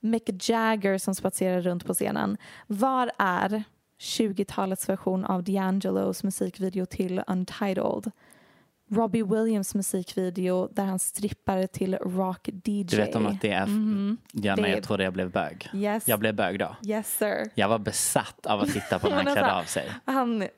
Mick Jagger som spatserar runt på scenen. Var är 20-talets version av D'Angelos musikvideo till Untitled? Robbie Williams musikvideo där han strippar till Rock DJ. Du vet om att det är... Mm. Ja, nej, jag trodde jag blev bög. Yes. Jag blev bög då. Yes sir. Jag var besatt av att titta på [LAUGHS] när han klädde av sig. Han,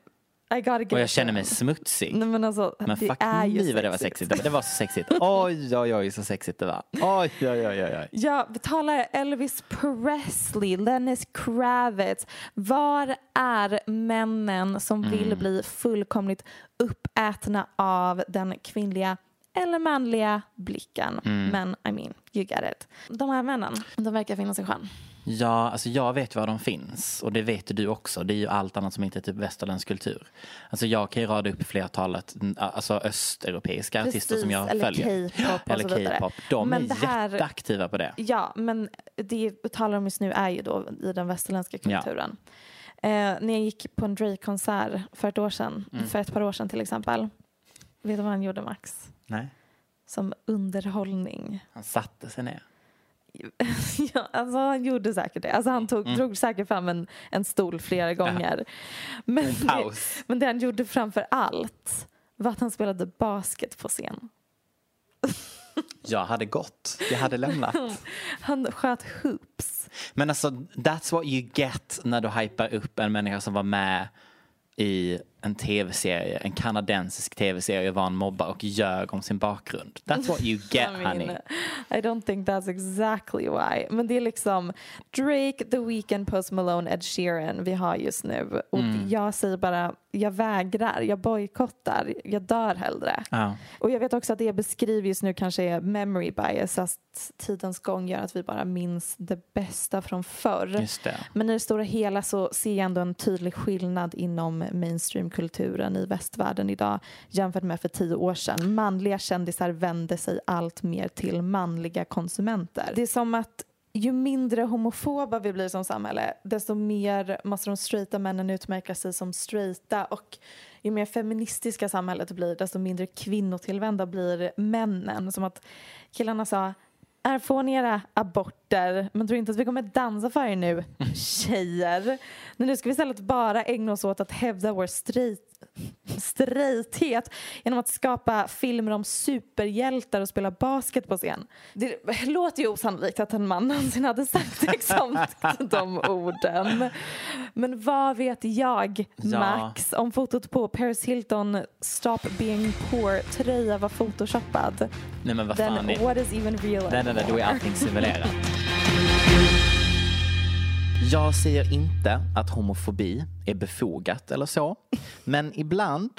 I gotta get och jag känner mig smutsig. Nej, men alltså, men fuck är me vad det var sexigt. Det var så sexigt. Oj, oj, oj, så sexigt det var. Oj, oj, oj, oj. Ja, vi talar Elvis Presley, Lennis Kravitz. Var är männen som mm. vill bli fullkomligt uppätna av den kvinnliga eller manliga blicken. Mm. Men I mean, you get it. De här männen, de verkar finnas i sjön. Ja, alltså jag vet var de finns och det vet du också. Det är ju allt annat som inte är typ västerländsk kultur. Alltså jag kan ju rada upp flertalet alltså östeuropeiska Precis, artister som jag eller följer. K-pop eller K-pop. De men är här, jätteaktiva på det. Ja, men det vi talar om just nu är ju då i den västerländska kulturen. Ja. Eh, när jag gick på en Drake-konsert för ett år sedan, mm. för ett par år sedan till exempel. Vet du vad han gjorde Max? Nej. Som underhållning. Han satte sig ner. [LAUGHS] ja, alltså han gjorde säkert det. Alltså han tog, mm. drog säkert fram en, en stol flera gånger. Men, det, men det han gjorde framför allt var att han spelade basket på scen. [LAUGHS] Jag hade gått. Jag hade lämnat. [LAUGHS] Han sköt hoops. Men alltså, that's what you get när du hypar upp en människa som var med i en tv-serie, en kanadensisk tv-serie var en mobbare och ljög om sin bakgrund. That's what you get [LAUGHS] I mean, honey. I don't think that's exactly why. Men det är liksom Drake, The Weeknd, Post Malone, Ed Sheeran vi har just nu. Och mm. jag säger bara, jag vägrar, jag bojkottar, jag dör hellre. Ja. Och jag vet också att det jag beskriver just nu kanske är memory bias, att tidens gång gör att vi bara minns det bästa från förr. Men i det stora hela så ser jag ändå en tydlig skillnad inom mainstream kulturen i västvärlden idag jämfört med för tio år sedan. Manliga kändisar vänder sig allt mer till manliga konsumenter. Det är som att ju mindre homofoba vi blir som samhälle desto mer måste de straighta männen utmärka sig som straighta och ju mer feministiska samhället blir desto mindre kvinnotillvända blir männen. Som att killarna sa är ni era aborter men tror inte att vi kommer dansa för er nu [LAUGHS] tjejer. Men nu ska vi istället bara ägna oss åt att hävda vår straight straighthet genom att skapa filmer om superhjältar och spela basket på scen. Det låter ju osannolikt att en man någonsin hade sagt exakt [LAUGHS] de orden. Men vad vet jag, Max, ja. om fotot på Paris Hilton Stop being poor-tröja var photoshoppad? Nej men vad fan. Then what is even real? Nej, nej, nej, då är allting [LAUGHS] simulerat. Jag säger inte att homofobi är befogat eller så. Men ibland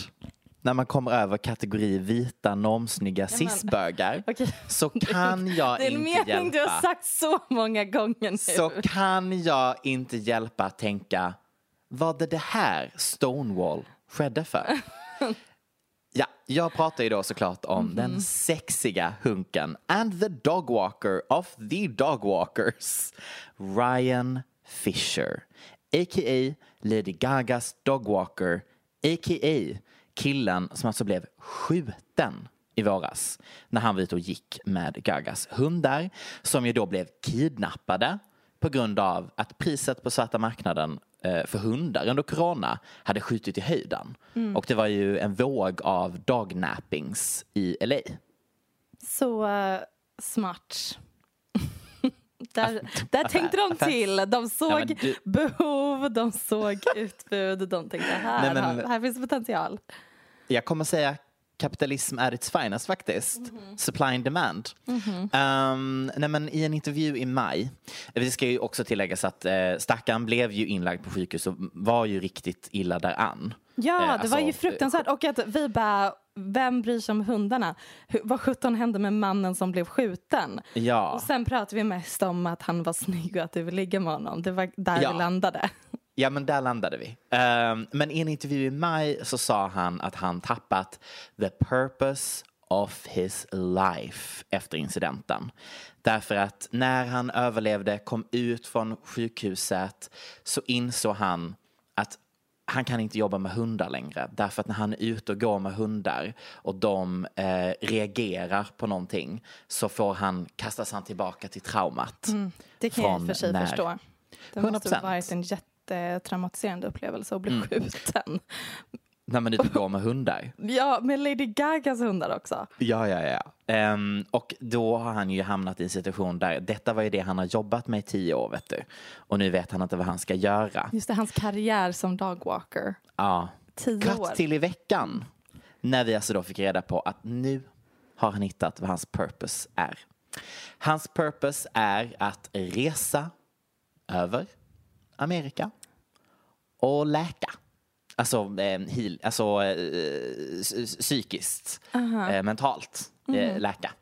när man kommer över kategori vita normsnygga cisbögar [LAUGHS] okay. så kan [LAUGHS] jag inte hjälpa. Det är en mening du har sagt så många gånger nu. Så kan jag inte hjälpa att tänka vad det det här Stonewall skedde för? [LAUGHS] Ja, jag pratar ju då såklart om mm den sexiga hunken and the dogwalker of the dogwalkers, Ryan Fisher, a.k.a. Lady Gagas Dogwalker, a.k.a. killen som alltså blev skjuten i våras när han var ute och gick med Gagas hundar som ju då blev kidnappade på grund av att priset på svarta marknaden eh, för hundar under corona hade skjutit i höjden. Mm. Och det var ju en våg av dognappings i LA. Så uh, smart. Där, där tänkte de till. De såg ja, du... behov, de såg [LAUGHS] utbud. De tänkte här, Nej, men, här, finns potential. Jag kommer säga kapitalism är its finest faktiskt. Mm -hmm. Supply and demand. Mm -hmm. um, nej, men I en intervju i maj, det ska ju också tilläggas att uh, stackaren blev ju inlagd på sjukhus och var ju riktigt illa däran. Ja, uh, det alltså, var ju fruktansvärt. Och att vi bara vem bryr sig om hundarna? Hur, vad sjutton hände med mannen som blev skjuten? Ja. Och sen pratade vi mest om att han var snygg och att du ville ligga med honom. Det var där ja. vi landade. Ja, men där landade vi. Um, men i en intervju i maj så sa han att han tappat the purpose of his life efter incidenten. Därför att när han överlevde, kom ut från sjukhuset så insåg han att han kan inte jobba med hundar längre. Därför att när han är ute och går med hundar och de eh, reagerar på någonting så får han, kastas han tillbaka till traumat. Mm, det kan jag i och för sig när... förstå. Det 100%. måste ha varit en jättetraumatiserande upplevelse att bli Mm. skjuten. När man är ute och går med hundar. Ja, med Lady Gagas hundar också. Ja, ja, ja. Ehm, och då har han ju hamnat i en situation där detta var ju det han har jobbat med i tio år, vet du. Och nu vet han inte vad han ska göra. Just det, hans karriär som dogwalker. Ja. Tio år. Cut till i veckan. När vi alltså då fick reda på att nu har han hittat vad hans purpose är. Hans purpose är att resa över Amerika och läka. Alltså, eh, heal, alltså eh, psykiskt, eh, mentalt eh, läka.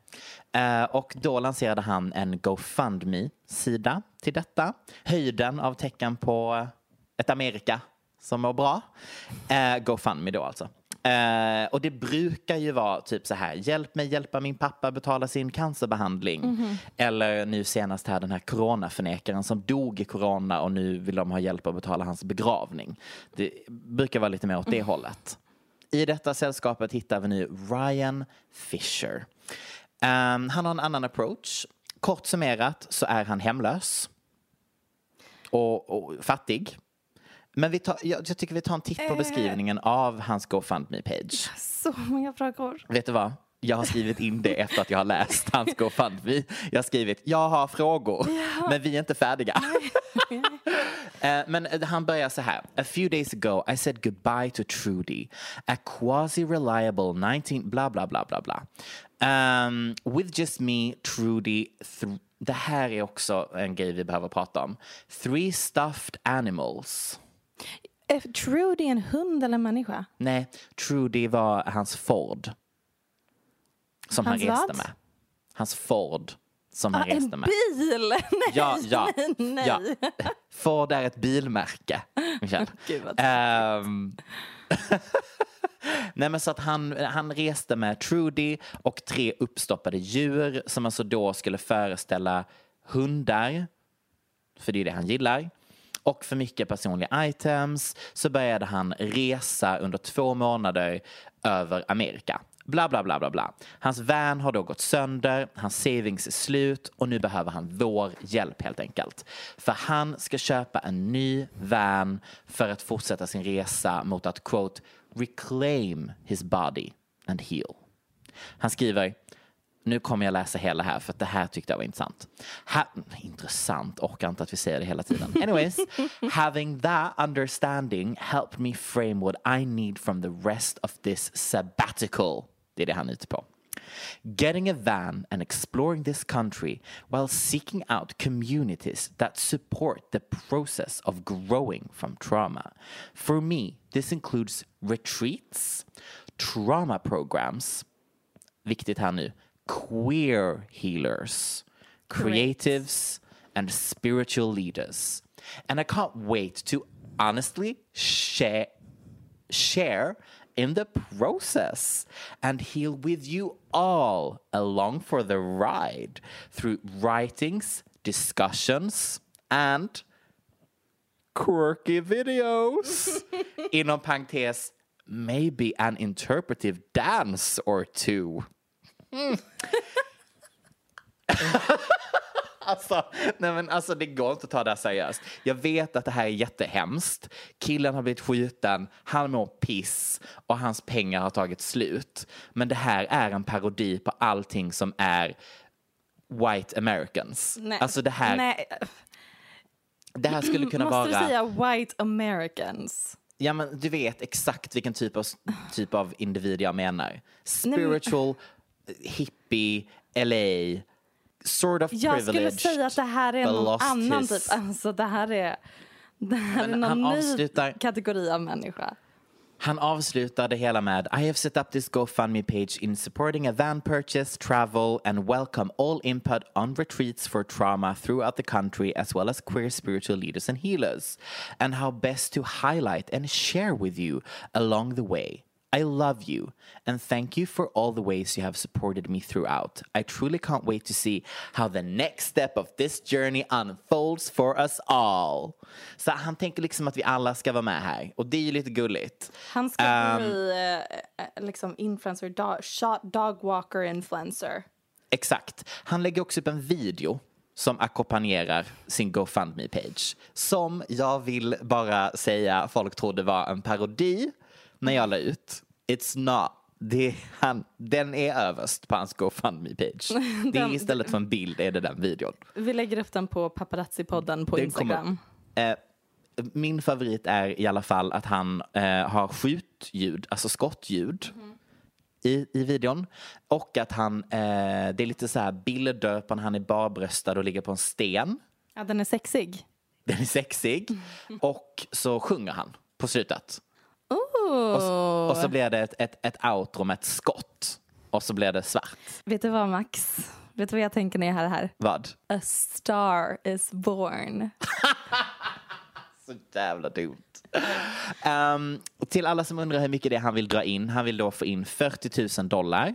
Eh, och då lanserade han en GoFundMe-sida till detta. Höjden av tecken på ett Amerika som mår bra. Eh, GoFundMe då alltså. Eh, och det brukar ju vara typ så här, hjälp mig hjälpa min pappa betala sin cancerbehandling. Eller nu senast här den här coronaförnekaren som dog i corona och nu vill de ha hjälp att betala hans begravning. Det brukar vara lite mer åt det hållet. I detta sällskapet hittar vi nu Ryan Fisher. Ehm, han har en annan approach. Kort summerat så är han hemlös och, och fattig. Men vi tar, jag, jag tycker vi tar en titt på beskrivningen av hans GoFundMe-page. Så många frågor. Vet du vad? Jag har skrivit in det efter att jag har läst hans GoFundMe. Jag har skrivit, jag har frågor, men vi är inte färdiga. [LAUGHS] Eh, Men eh, han börjar så här. A few days ago I said goodbye to Trudy, a quasi-reliable 19 bla bla bla bla bla. Um, with just me, Trudy, det här är också en grej vi behöver prata om. Three stuffed animals. Är Trudy en hund eller en människa? Nej, Trudy var hans Ford. Som Hans han reste vad? med. Hans Ford som han Ah, en reste med. bil! [LAUGHS] Nej, Ja, ja, nej, ja. [LAUGHS] Ford är ett bilmärke. [LAUGHS] Gud, vad Ehm, Nej men så att han, han reste med Trudy och tre uppstoppade djur som alltså då skulle föreställa hundar, för det är det han gillar. Och för mycket personliga items så började han resa under två månader över Amerika. Bla, bla, bla, bla, bla. Hans van har då gått sönder, hans savings är slut och nu behöver han vår hjälp helt enkelt. För han ska köpa en ny van för att fortsätta sin resa mot att quote reclaim his body and heal. Han skriver nu kommer jag läsa hela här för att det här tyckte jag var intressant. Ha intressant, orkar inte att vi säger det hela tiden. [LAUGHS] Anyways, having that understanding helped me frame what I need from the rest of this sabbatical. Det är det han är ute på. Getting a van and exploring this country while seeking out communities that support the process of growing from trauma. For me, this includes retreats, trauma programs, viktigt här nu, queer healers, creatives, and spiritual leaders. And I can't wait to honestly share share in the process and heal with you all along for the ride through writings, discussions, and quirky videos. [LAUGHS] Inom parentes, maybe an interpretive dance or two. [LAUGHS] Alltså, nej men alltså det går inte att ta det här seriöst. Jag vet att det här är jättehemskt. Killen har blivit skjuten, han mår piss och hans pengar har tagit slut. Men det här är en parodi på allting som är white americans. Nej. Alltså det här, Nej. det här skulle kunna Måste vara... du säga white americans? Ja men du vet exakt vilken typ av, typ av individ jag menar. Spiritual, hippie, LA, sort of Jag skulle säga att det här är någon annan his- typ. Alltså det här är, det här Men är någon ny avslutar- kategori av människa. Han avslutar det hela med I have set up this GoFundMe page in supporting a van purchase, travel and welcome all input on retreats for trauma throughout the country as well as queer spiritual leaders and healers and how best to highlight and share with you along the way. I love you and thank you for all the ways you have supported me throughout. I truly can't wait to see how the next step of this journey unfolds for us all. Så han tänker liksom att vi alla ska vara med här och det är ju lite gulligt. Han ska Ehm. bli eh, eh, liksom influencer, dog, shot dog walker influencer. Exakt. Han lägger också upp en video som ackompanjerar sin GoFundMe-page. Som jag vill bara säga folk trodde var en parodi när jag la ut. It's not. Det, han, den är överst på hans GoFundMe-page. [LAUGHS] Det är istället för en bild är det den videon. Vi lägger upp den på paparazzi-podden på Den kommer Instagram. upp. Eh, min favorit är i alla fall att han eh, har skjutljud, alltså skottljud i, i videon. Och att han, eh, det är lite så här bilder på när han är barbröstad och ligger på en sten. Ja, den är sexig. Den är sexig. [LAUGHS] Och så sjunger han på slutet. Och, så- och så blir det ett, ett, ett outro med ett skott. Och så blir det svart. Vet du vad Max? Vet du vad jag tänker när jag hör det här? Vad? A star is born. [LAUGHS] Så jävla dumt. Ehm, till alla som undrar hur mycket det är han vill dra in. Han vill då få in 40 000 dollar.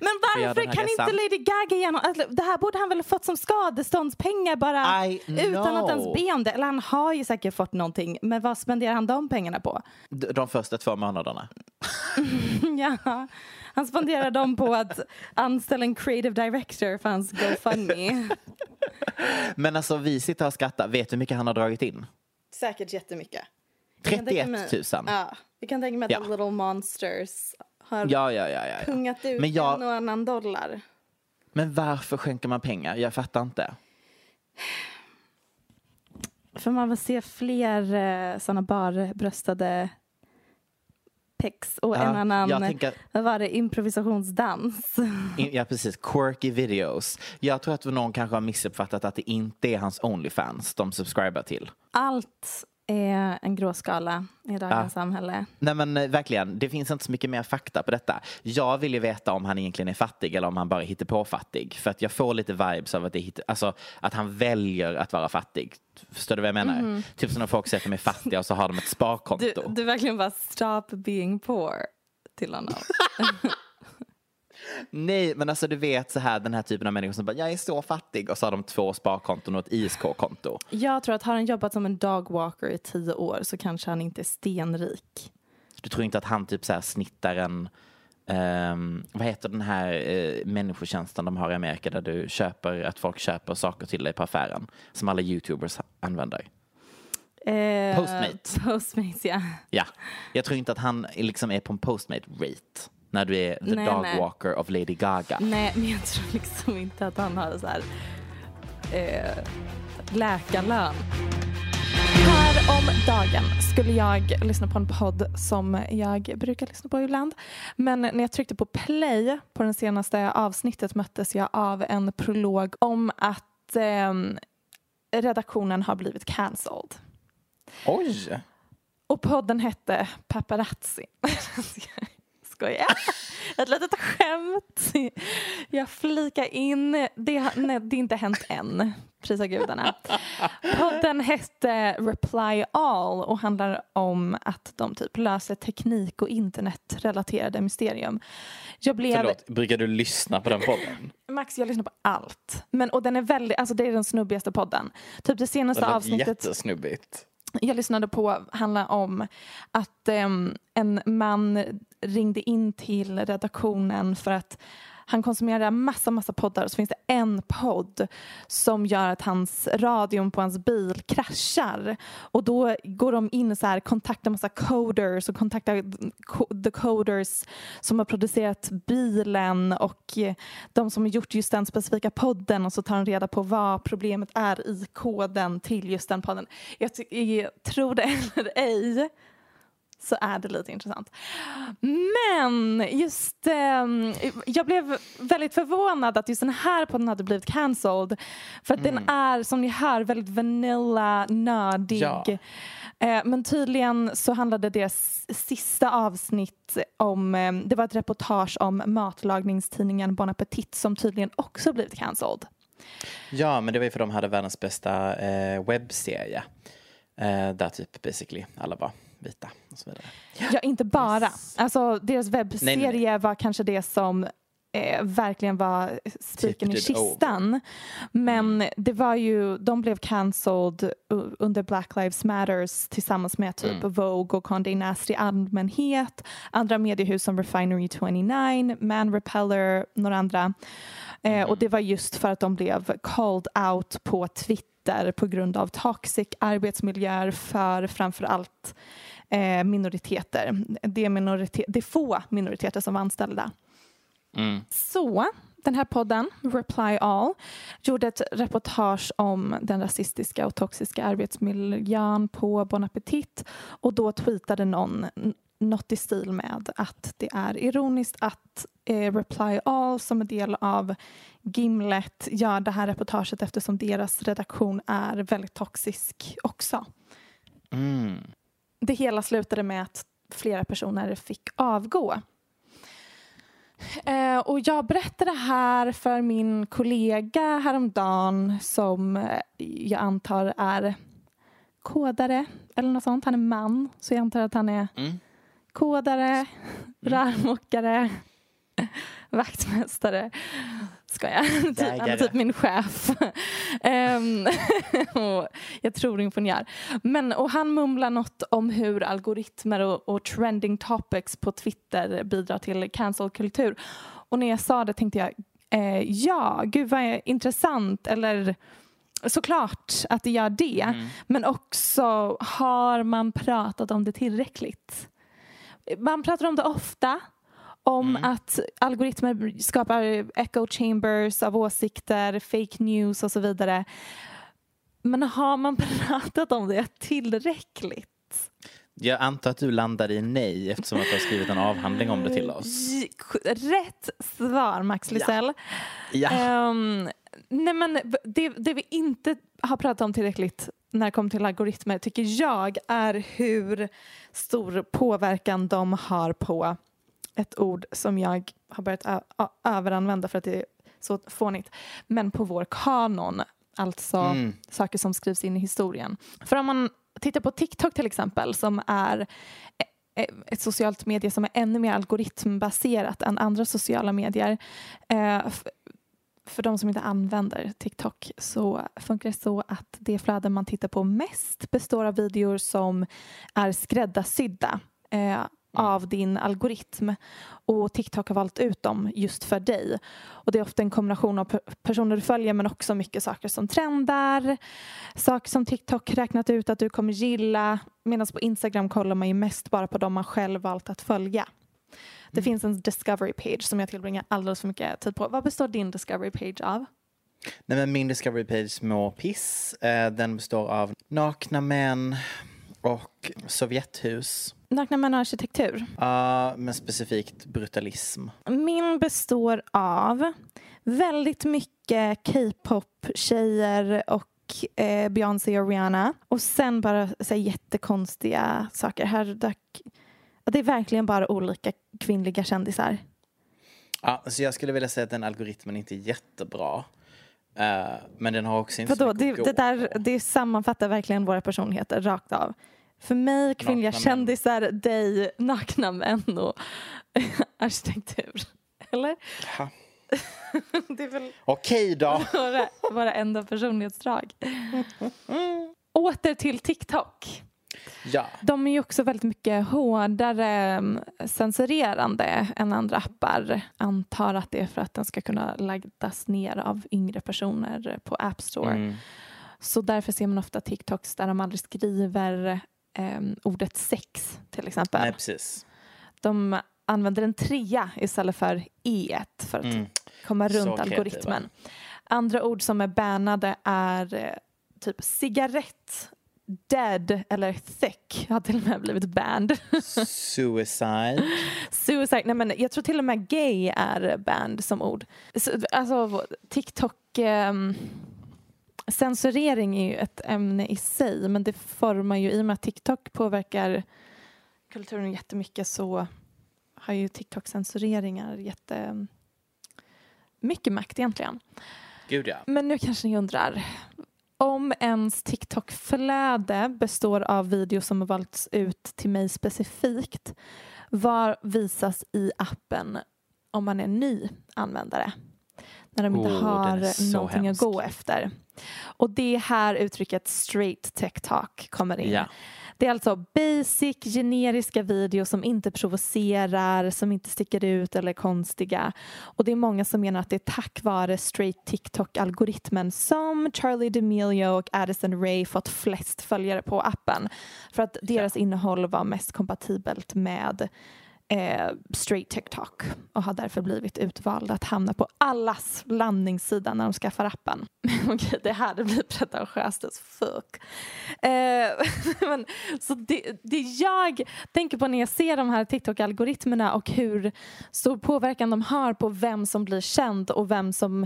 Men varför kan resan? inte Lady Gaga ge honom... Alltså, det här borde han väl ha fått som skadeståndspengar bara I utan att ens be om det. Eller han har ju säkert fått någonting. Men vad spenderar han de pengarna på? D- De första två månaderna. [LAUGHS] ja, han spenderar dem på att anställa en creative director för hans GoFundMe. [LAUGHS] Men alltså vi sitter och skrattar. Vet du hur mycket han har dragit in? Säkert jättemycket. Jag kan tänka 31 mig- 000. Ja, vi kan tänka mig att Ja. The Little Monsters har Ja, ja, ja. ja, ja. pungat ut Men, jag, en och annan dollar. men varför skänker man pengar? Jag fattar inte. För man vill se fler eh, såna barbröstade pecs och Ja, en annan, jag tänker- vad var det, improvisationsdans. In- Ja, precis. Quirky videos. Jag tror att någon kanske har missuppfattat att det inte är hans Onlyfans de subscriber till. Allt är en gråskala i dagens Ja. samhälle. Nej men eh, verkligen, det finns inte så mycket mer fakta på detta. Jag vill ju veta om han egentligen är fattig eller om han bara hittar på fattig. För att jag får lite vibes av att, det hittar, alltså, att han väljer att vara fattig. Förstår du vad jag menar? Typ som när folk säger att de är fattiga och så har de ett Du, sparkonto. du verkligen bara stop being poor till honom. [LAUGHS] Nej, men alltså du vet så här den här typen av människor som bara jag är så fattig och så har de två sparkonton och ett ISK-konto. Jag tror att har han jobbat som en dogwalker i tio år så kanske han inte är stenrik. Du tror inte att han typ så här snittar en ehm, vad heter den här uh, människotjänsten de har i Amerika där du köper, att folk köper saker till dig på affären som alla YouTubers använder? Eh, Postmates. Postmates, ja. Ja, jag tror inte att han liksom är på en postmate-rate när du är the Nej, dog nej. walker of Lady Gaga. Nej, men jag tror liksom inte att han har så här eh, läkarlön. Här om dagen skulle jag lyssna på en podd som jag brukar lyssna på ibland. Men när jag tryckte på play på det senaste avsnittet möttes jag av en prolog om att ehm, redaktionen har blivit cancelled. Oj! Och podden hette Paparazzi. [LAUGHS] Skojar. [LAUGHS] Ett litet skämt. Jag flikar in. Det, nej, det är inte hänt än. Prisa gudarna. Podden hette Reply All och handlar om att de typ löser teknik och internetrelaterade mysterium. Jag blev... Förlåt, brukar du lyssna på den podden? Max, jag lyssnar på allt. Men, och den är väldigt, alltså det är den snubbigaste podden. Typ det senaste Det avsnittet jättesnubbigt jag lyssnade på handlar om att um, en man ringde in till redaktionen för att han konsumerar massa, massa poddar och så finns det en podd som gör att hans radion på hans bil kraschar. Och då går de in så här, kontaktar massa coders och kontaktar the coders som har producerat bilen och de som har gjort just den specifika podden och så tar de reda på vad problemet är i koden till just den podden. Jag, jag tror det eller ej så är det lite intressant. Men just, ehm, jag blev väldigt förvånad att just den här podden hade blivit cancelled. För att den är som ni hör väldigt vanilla, nördig. Ja. Eh, men tydligen så handlade deras sista avsnitt om, eh, det var ett reportage om matlagningstidningen Bon Appetit som tydligen också blivit cancelled. Ja, men det var ju för de hade världens bästa eh, webbserie. Eh, där typ basically alla var vita och så vidare. Ja, inte bara. Yes. Alltså, deras webbserie Nej, nej, nej. var kanske det som eh, verkligen var spiken i it kistan. Men det var ju, de blev cancelled under Black Lives Matters tillsammans med typ Mm. Vogue och Condé Nast i allmänhet. Andra mediehus som Refinery 29, Man Repeller, några andra. Eh, och det var just för att de blev called out på Twitter på grund av toxic arbetsmiljöer för framför allt eh, minoriteter. Det är, minorite- det är få minoriteter som var anställda. Mm. Så den här podden, Reply All, gjorde ett reportage om den rasistiska och toxiska arbetsmiljön på Bon Appetit och då tweetade någon något i stil med att det är ironiskt att eh, Reply All som är del av Gimlet gör det här reportaget eftersom deras redaktion är väldigt toxisk också. Mm. Det hela slutade med att flera personer fick avgå. Eh, och jag berättade det här för min kollega häromdagen som eh, jag antar är kodare eller något sånt. Han är man, så jag antar att han är Mm. Kodare, rörmokare, vaktmästare. Ska jag? Typ, han är typ min chef. Ehm, [LAUGHS] och jag tror ingenjör. Men, och han mumlar något om hur algoritmer och, och trending topics på Twitter bidrar till cancelkultur. Och när jag sa det tänkte jag, eh, ja, gud vad intressant. Eller såklart att det gör det. Men också, har man pratat om det tillräckligt? Man pratar om det ofta. Om att algoritmer skapar echo chambers av åsikter, fake news och så vidare. Men har man [LAUGHS] pratat om det tillräckligt? Jag antar att du landade i nej eftersom att du har skrivit en avhandling om det till oss. Rätt svar, Max Lysell. Ja. Ehm, nej men det, det vi inte har pratat om tillräckligt när det kommer till algoritmer tycker jag är hur stor påverkan de har på ett ord som jag har börjat överanvända för att det är så fånigt, men på vår kanon, alltså Mm. saker som skrivs in i historien. För om man tittar på TikTok till exempel som är e- e- ett socialt medie som är ännu mer algoritmbaserat än andra sociala medier. För de som inte använder TikTok så funkar det så att det flöde man tittar på mest består av videor som är skräddarsydda eh, av din algoritm och TikTok har valt ut dem just för dig. Och det är ofta en kombination av pe- personer du följer men också mycket saker som trendar, saker som TikTok räknat ut att du kommer gilla medan på Instagram kollar man ju mest bara på dem man själv valt att följa. Det finns en discovery page som jag tillbringar alldeles för mycket tid på. Vad består din discovery page av? Nej, men min Discovery Page mår piss. Eh, den består av nakna män och Sovjethus. Nakna män och arkitektur. Ja, men specifikt brutalism. Min består av väldigt mycket K-pop-tjejer och eh, Beyoncé och Rihanna. Och sen bara så här, jättekonstiga saker. Här dök, det är verkligen bara olika kvinnliga kändisar. Ja, så jag skulle vilja säga att den algoritmen inte är jättebra. Eh, men den har också inte så Vadå, mycket det, det, där, det sammanfattar verkligen våra personligheter rakt av. För mig, kvinnliga Nakna män. kändisar, dig, nakna män och [LAUGHS] arkitektur. Eller? Ja. [LAUGHS] det är väl Okej då. [LAUGHS] våra, våra enda personlighetsdrag. Åter till TikTok. Ja. De är ju också väldigt mycket hårdare mm, censurerande än andra appar. Antar att det är för att den ska kunna laddas ner av yngre personer på App Store. Mm. Så därför ser man ofta TikToks där de aldrig skriver em, ordet sex till exempel. Nej, precis. De använder en trea istället för e för att Mm. komma Så runt kreativa. algoritmen. Andra ord som är bannade är eh, typ cigarett, dead eller thick har till och med blivit banned. Suicide. [LAUGHS] Suicide, nej men jag tror till och med gay är banned som ord. Så, Alltså TikTok ehm, censurering är ju ett ämne i sig men det formar ju i och med att TikTok påverkar kulturen jättemycket så har ju TikTok censureringar jätte mycket makt egentligen. Gud ja. Men nu kanske ni undrar om ens TikTok-flöde består av videos som har valts ut till mig specifikt vad visas i appen om man är ny användare? När de inte Oh, har någonting hemsk. att gå efter. Och det är här uttrycket straight talk kommer in. Ja. Det är alltså basic, generiska videos som inte provocerar, som inte sticker ut eller är konstiga. Och det är många som menar att det är tack vare straight TikTok-algoritmen som Charlie D'Amelio och Addison Ray fått flest följare på appen. För att deras innehåll var mest kompatibelt med eh, straight TikTok och har därför blivit utvalda att hamna på allas landningssida när de skaffar appen. [LAUGHS] Okej, det här det blir pretentiöst as fuck. Eh, [LAUGHS] men, så det, det jag tänker på när jag ser de här TikTok-algoritmerna och hur stor påverkan de har på vem som blir känd och vem som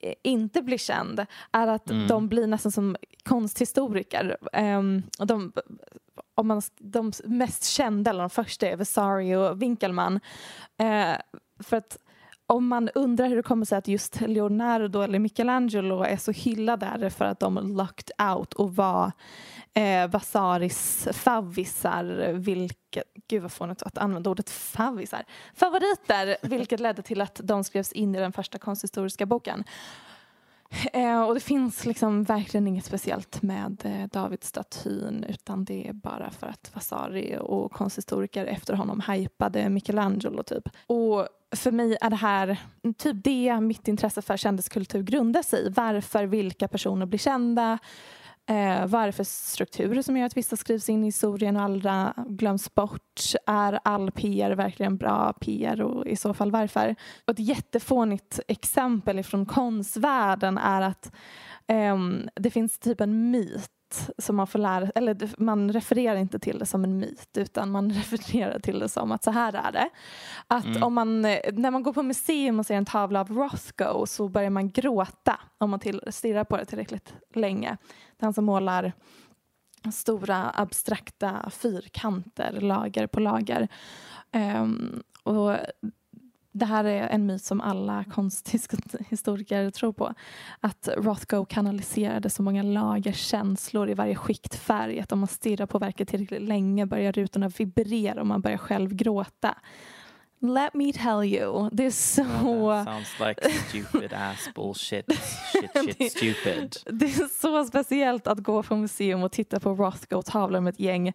eh, inte blir känd är att de blir nästan som konsthistoriker. Um, de, om man, de mest kända, eller de första, är Vasari och Winkelmann. Eh, för att om man undrar hur det kommer sig att just Leonardo eller Michelangelo är så hyllade är det för att de locked out och var eh, Vasaris favvisar, vilket, gud vad fånigt att använda ordet favvisar, favoriter, vilket ledde till att de skrevs in i den första konsthistoriska boken. [LAUGHS] Eh, och det finns liksom verkligen inget speciellt med eh, Davidstatyn utan det är bara för att Vasari och konsthistoriker efter honom hypade Michelangelo typ. Och för mig är det här typ det mitt intresse för kändiskultur grundar sig i. Varför vilka personer blir kända, Eh, vad är det för strukturer som gör att vissa skrivs in i historien och andra glöms bort? Är all PR verkligen bra PR och i så fall varför? Och ett jättefånigt exempel från konstvärlden är att ehm, det finns typ en myt som man får lära eller man refererar inte till det som en myt utan man [LAUGHS] refererar till det som att så här är det. Att om man, eh, när man går på museum och ser en tavla av Rothko så börjar man gråta om man till, stirrar på det tillräckligt länge. Det är han som målar stora abstrakta fyrkanter, lager på lager. Um, och det här är en myt som alla konsthistoriker tror på. Att Rothko kanaliserade så många lager känslor i varje skikt färg att om man stirrar på verket tillräckligt länge börjar rutorna vibrera och man börjar själv gråta. Let me tell you, det är så... That sounds like stupid ass bullshit. [LAUGHS] Shit, shit, stupid. Det är så speciellt att gå på museum och titta på Rothko-tavlor med ett gäng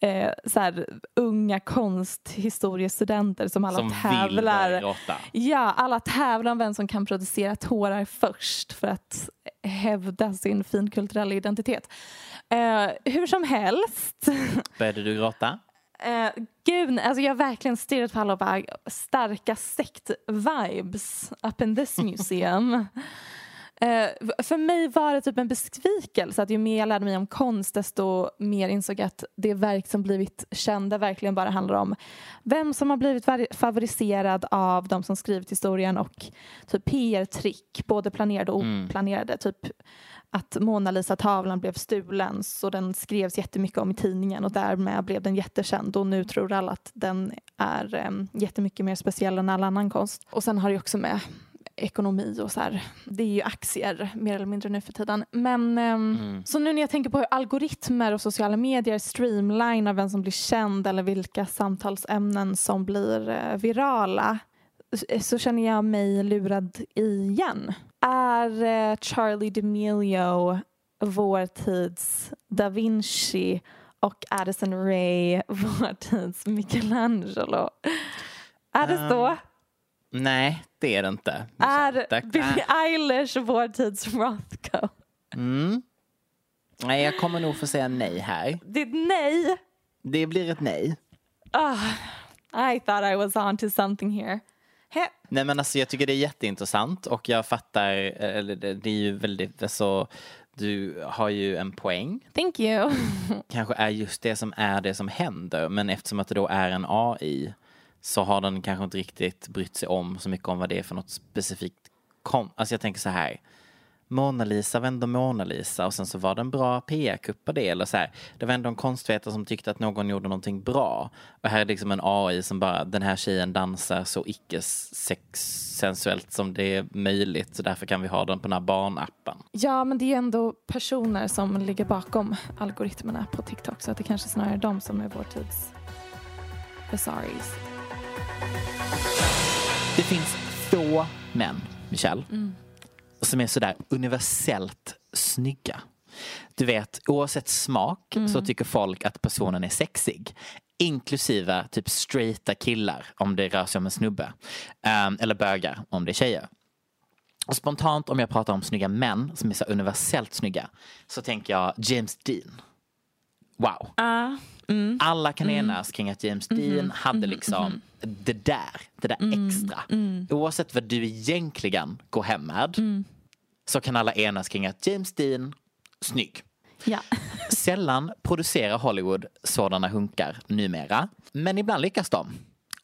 eh, så här, unga konsthistoriestudenter som alla Som tävlar. Ja, alla tävlar om vem som kan producera tårar först för att hävda sin finkulturella identitet. Eh, hur som helst. Började du gråta? Eh, gud, alltså jag har verkligen stirrat på alla och bara starka sekt-vibes up in this [LAUGHS] museum. Eh, för mig var det typ en besvikelse att ju mer jag lärde mig om konst desto mer insåg jag att det verk som blivit kända verkligen bara handlar om vem som har blivit favoriserad av de som skrivit historien och typ PR-trick, både planerade och oplanerade. Typ att Mona Lisa-tavlan blev stulen så den skrevs jättemycket om i tidningen och därmed blev den jättekänd och nu tror alla att den är um, jättemycket mer speciell än all annan konst. Och sen har det också med ekonomi och så här. Det är ju aktier mer eller mindre nu för tiden. Men ehm, så nu när jag tänker på hur algoritmer och sociala medier streamlinar vem som blir känd eller vilka samtalsämnen som blir eh, virala så känner jag mig lurad igen. Är eh, Charlie D'Amelio vår tids Da Vinci och Addison Ray [LAUGHS] vår tids Michelangelo? Är det så? Um, Nej, det är det inte. Är Tack. Billie Eilish vår tids Rothko? Mm. Nej, jag kommer nog få säga nej här. Det är ett nej. Det blir ett nej. Ah, I thought I was on to something here. He- Nej men alltså jag tycker det är jätteintressant och jag fattar, eller det, det är ju väldigt, alltså du har ju en poäng. Thank you. [LAUGHS] Kanske är just det som är det som händer men eftersom att det då är en AI så har den kanske inte riktigt brytt sig om så mycket om vad det är för något specifikt kom. Alltså jag tänker så här. Mona Lisa var ändå Mona Lisa och sen så var det en bra PR-kupp på det. Eller så här. Det var ändå en konstvetare som tyckte att någon gjorde någonting bra. Och här är liksom en AI som bara, den här tjejen dansar så icke sensuellt som det är möjligt. Så därför kan vi ha den på den här barnappen. Ja, men det är ändå personer som ligger bakom algoritmerna på TikTok. Så att det kanske snarare är de som är vår tids bizarries. Det finns få män, Michelle, mm. Som är sådär universellt snygga. Du vet, oavsett smak mm. så tycker folk att personen är sexig. Inklusive typ straighta killar om det rör sig om en snubbe. Um, eller bögar om det är tjejer. Och spontant om jag pratar om snygga män som är så universellt snygga så tänker jag James Dean. Wow. Uh, mm. Alla kan mm. enas kring att James Dean mm. hade mm-hmm. liksom mm det där, det där mm, extra. Mm. Oavsett vad du egentligen går hem med mm. Så kan alla enas kring att James Dean, snygg. Ja. [LAUGHS] Sällan producerar Hollywood sådana hunkar numera. Men ibland lyckas de.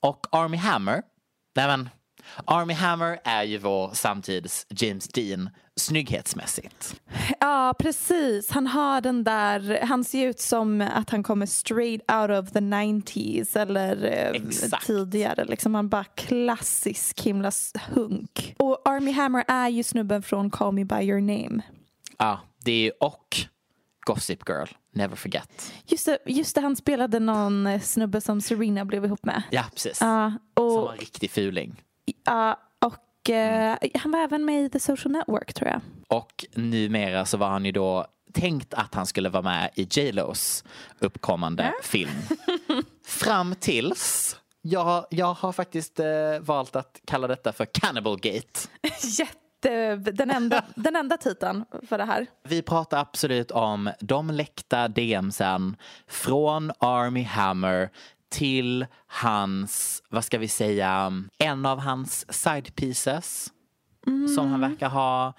Och Army Hammer, nej men Army Hammer är ju vår samtids James Dean snygghetsmässigt. Ja, precis. Han har den där, han ser ut som att han kommer straight out of the 90s eller eh, Exakt. tidigare. Liksom han bara klassisk himla hunk. Och Army Hammer är ju snubben från Call Me By Your Name. Ja, det är och Gossip Girl. Never forget. Just det, just det, han spelade någon eh, snubbe som Serena blev ihop med. Ja, precis. Uh, och, som var en riktig fuling. Ja, och uh, han var även med i The Social Network tror jag. Och numera så var han ju då tänkt att han skulle vara med i J Los uppkommande ja. film. [LAUGHS] Fram tills jag, jag har faktiskt eh, valt att kalla detta för Cannibal Gate. [LAUGHS] Jätte, den, enda, den enda titeln för det här. Vi pratar absolut om de läckta DMsen från Army Hammer till hans, vad ska vi säga, en av hans side pieces mm. som han verkar ha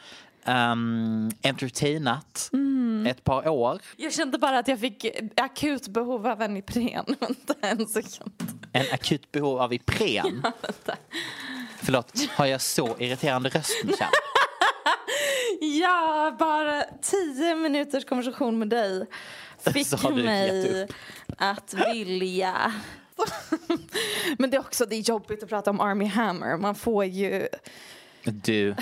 um, entertainat mm. ett par år. Jag kände bara att jag fick akut behov av en Ipren. [LAUGHS] Vänta en sekund. En akut behov av Ipren? [LAUGHS] Ja, vänta. Förlåt, har jag så irriterande röst Michelle? [LAUGHS] ja, bara tio minuters konversation med dig [LAUGHS] fick mig att vilja [LAUGHS] men det är också det är jobbigt att prata om Army Hammer. Man får ju du, [SIGHS]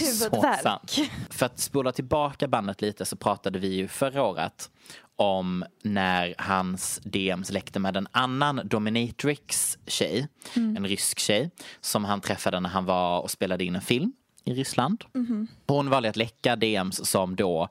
huvudvärk. Så sant. För att spola tillbaka bandet lite så pratade vi ju förra året om när hans DMs läckte med en annan dominatrix-tjej, mm. en rysk tjej, som han träffade när han var och spelade in en film i Ryssland. Mm. Hon valde att läcka DMs som då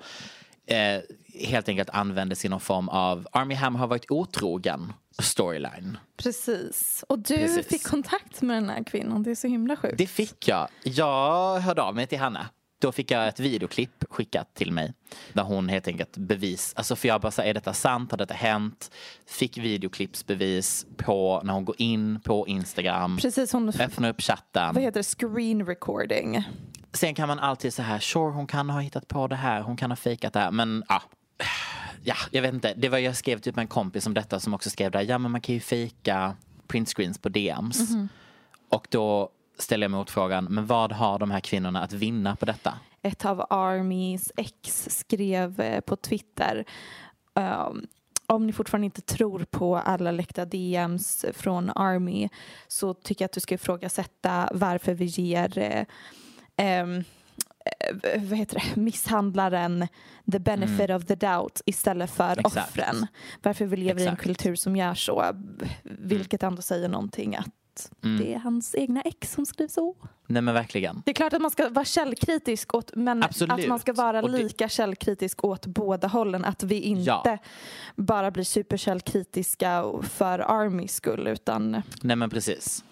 eh, helt enkelt användes i någon form av Army Hammer har varit otrogen storyline. Precis. Och du Precis. fick kontakt med den här kvinnan. Det är så himla sjukt. Det fick jag. Jag hörde av mig till henne. Då fick jag ett videoklipp skickat till mig. Där hon helt enkelt bevis, alltså för jag bara säger är detta sant, har detta hänt? Fick videoklippsbevis på när hon går in på Instagram. Precis, hon öppnar upp chatten. Vad heter det? Screen recording. Sen kan man alltid så här, sure hon kan ha hittat på det här, hon kan ha fejkat det här, men ja. Ja, jag vet inte. Det var jag skrev typ med en kompis om detta som också skrev där, ja men man kan ju fejka printscreens på DMs. Mm -hmm. Och då ställer jag motfrågan, men vad har de här kvinnorna att vinna på detta? Ett av Armys ex skrev eh, på Twitter um, om ni fortfarande inte tror på alla läckta DMs från Army så tycker jag att du ska ifrågasätta varför vi ger um, vad heter det, misshandlaren the benefit mm. of the doubt istället för Exakt. offren. Varför vi lever i en kultur som gör så, vilket ändå säger någonting att Mm. Det är hans egna ex som skriver så. Nej men verkligen. Det är klart att man ska vara källkritisk åt, men Absolut. att man ska vara det... lika källkritisk åt båda hållen. Att vi inte ja. bara blir superkällkritiska för Armys skull utan... Nej men precis.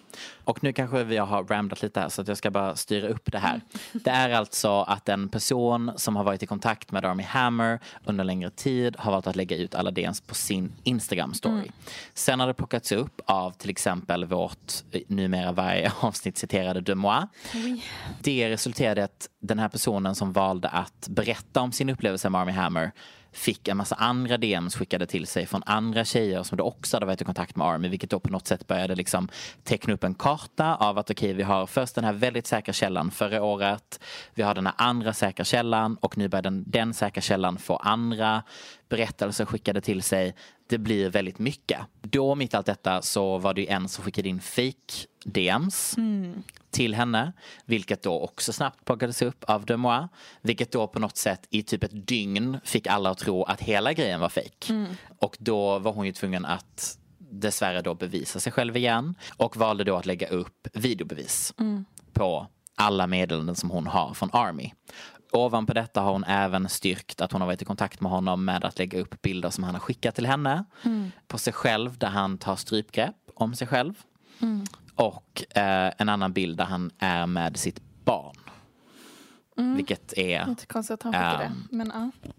Och nu kanske vi har ramlat lite här så att jag ska bara styra upp det här. Mm. Det är alltså att en person som har varit i kontakt med Army Hammer under längre tid har valt att lägga ut alla DMs på sin Instagram story. Mm. Sen har det plockats upp av till exempel vårt numera varje [LAUGHS] avsnitt citerade De Moi. Oui. Det resulterade i att den här personen som valde att berätta om sin upplevelse med Army Hammer fick en massa andra DMs skickade till sig från andra tjejer som då också hade varit i kontakt med Army vilket då på något sätt började liksom teckna upp en karta av att okej okay, vi har först den här väldigt säkra källan förra året, vi har den här andra säkra källan och nu börjar den, den säkra källan få andra berättelser skickade till sig. Det blir väldigt mycket. Då mitt i allt detta så var det en som skickade in fake DMs mm. till henne. Vilket då också snabbt plockades upp av Demois. Vilket då på något sätt i typ ett dygn fick alla att tro att hela grejen var fake. Mm. Och då var hon ju tvungen att dessvärre då bevisa sig själv igen. Och valde då att lägga upp videobevis mm. på alla meddelanden som hon har från Army. Ovanpå detta har hon även styrkt att hon har varit i kontakt med honom med att lägga upp bilder som han har skickat till henne. Mm. På sig själv där han tar strypgrepp om sig själv. Mm. Och eh, en annan bild där han är med sitt barn. Mm. Vilket är... Inte konstigt att han fick um, det. Men, ja.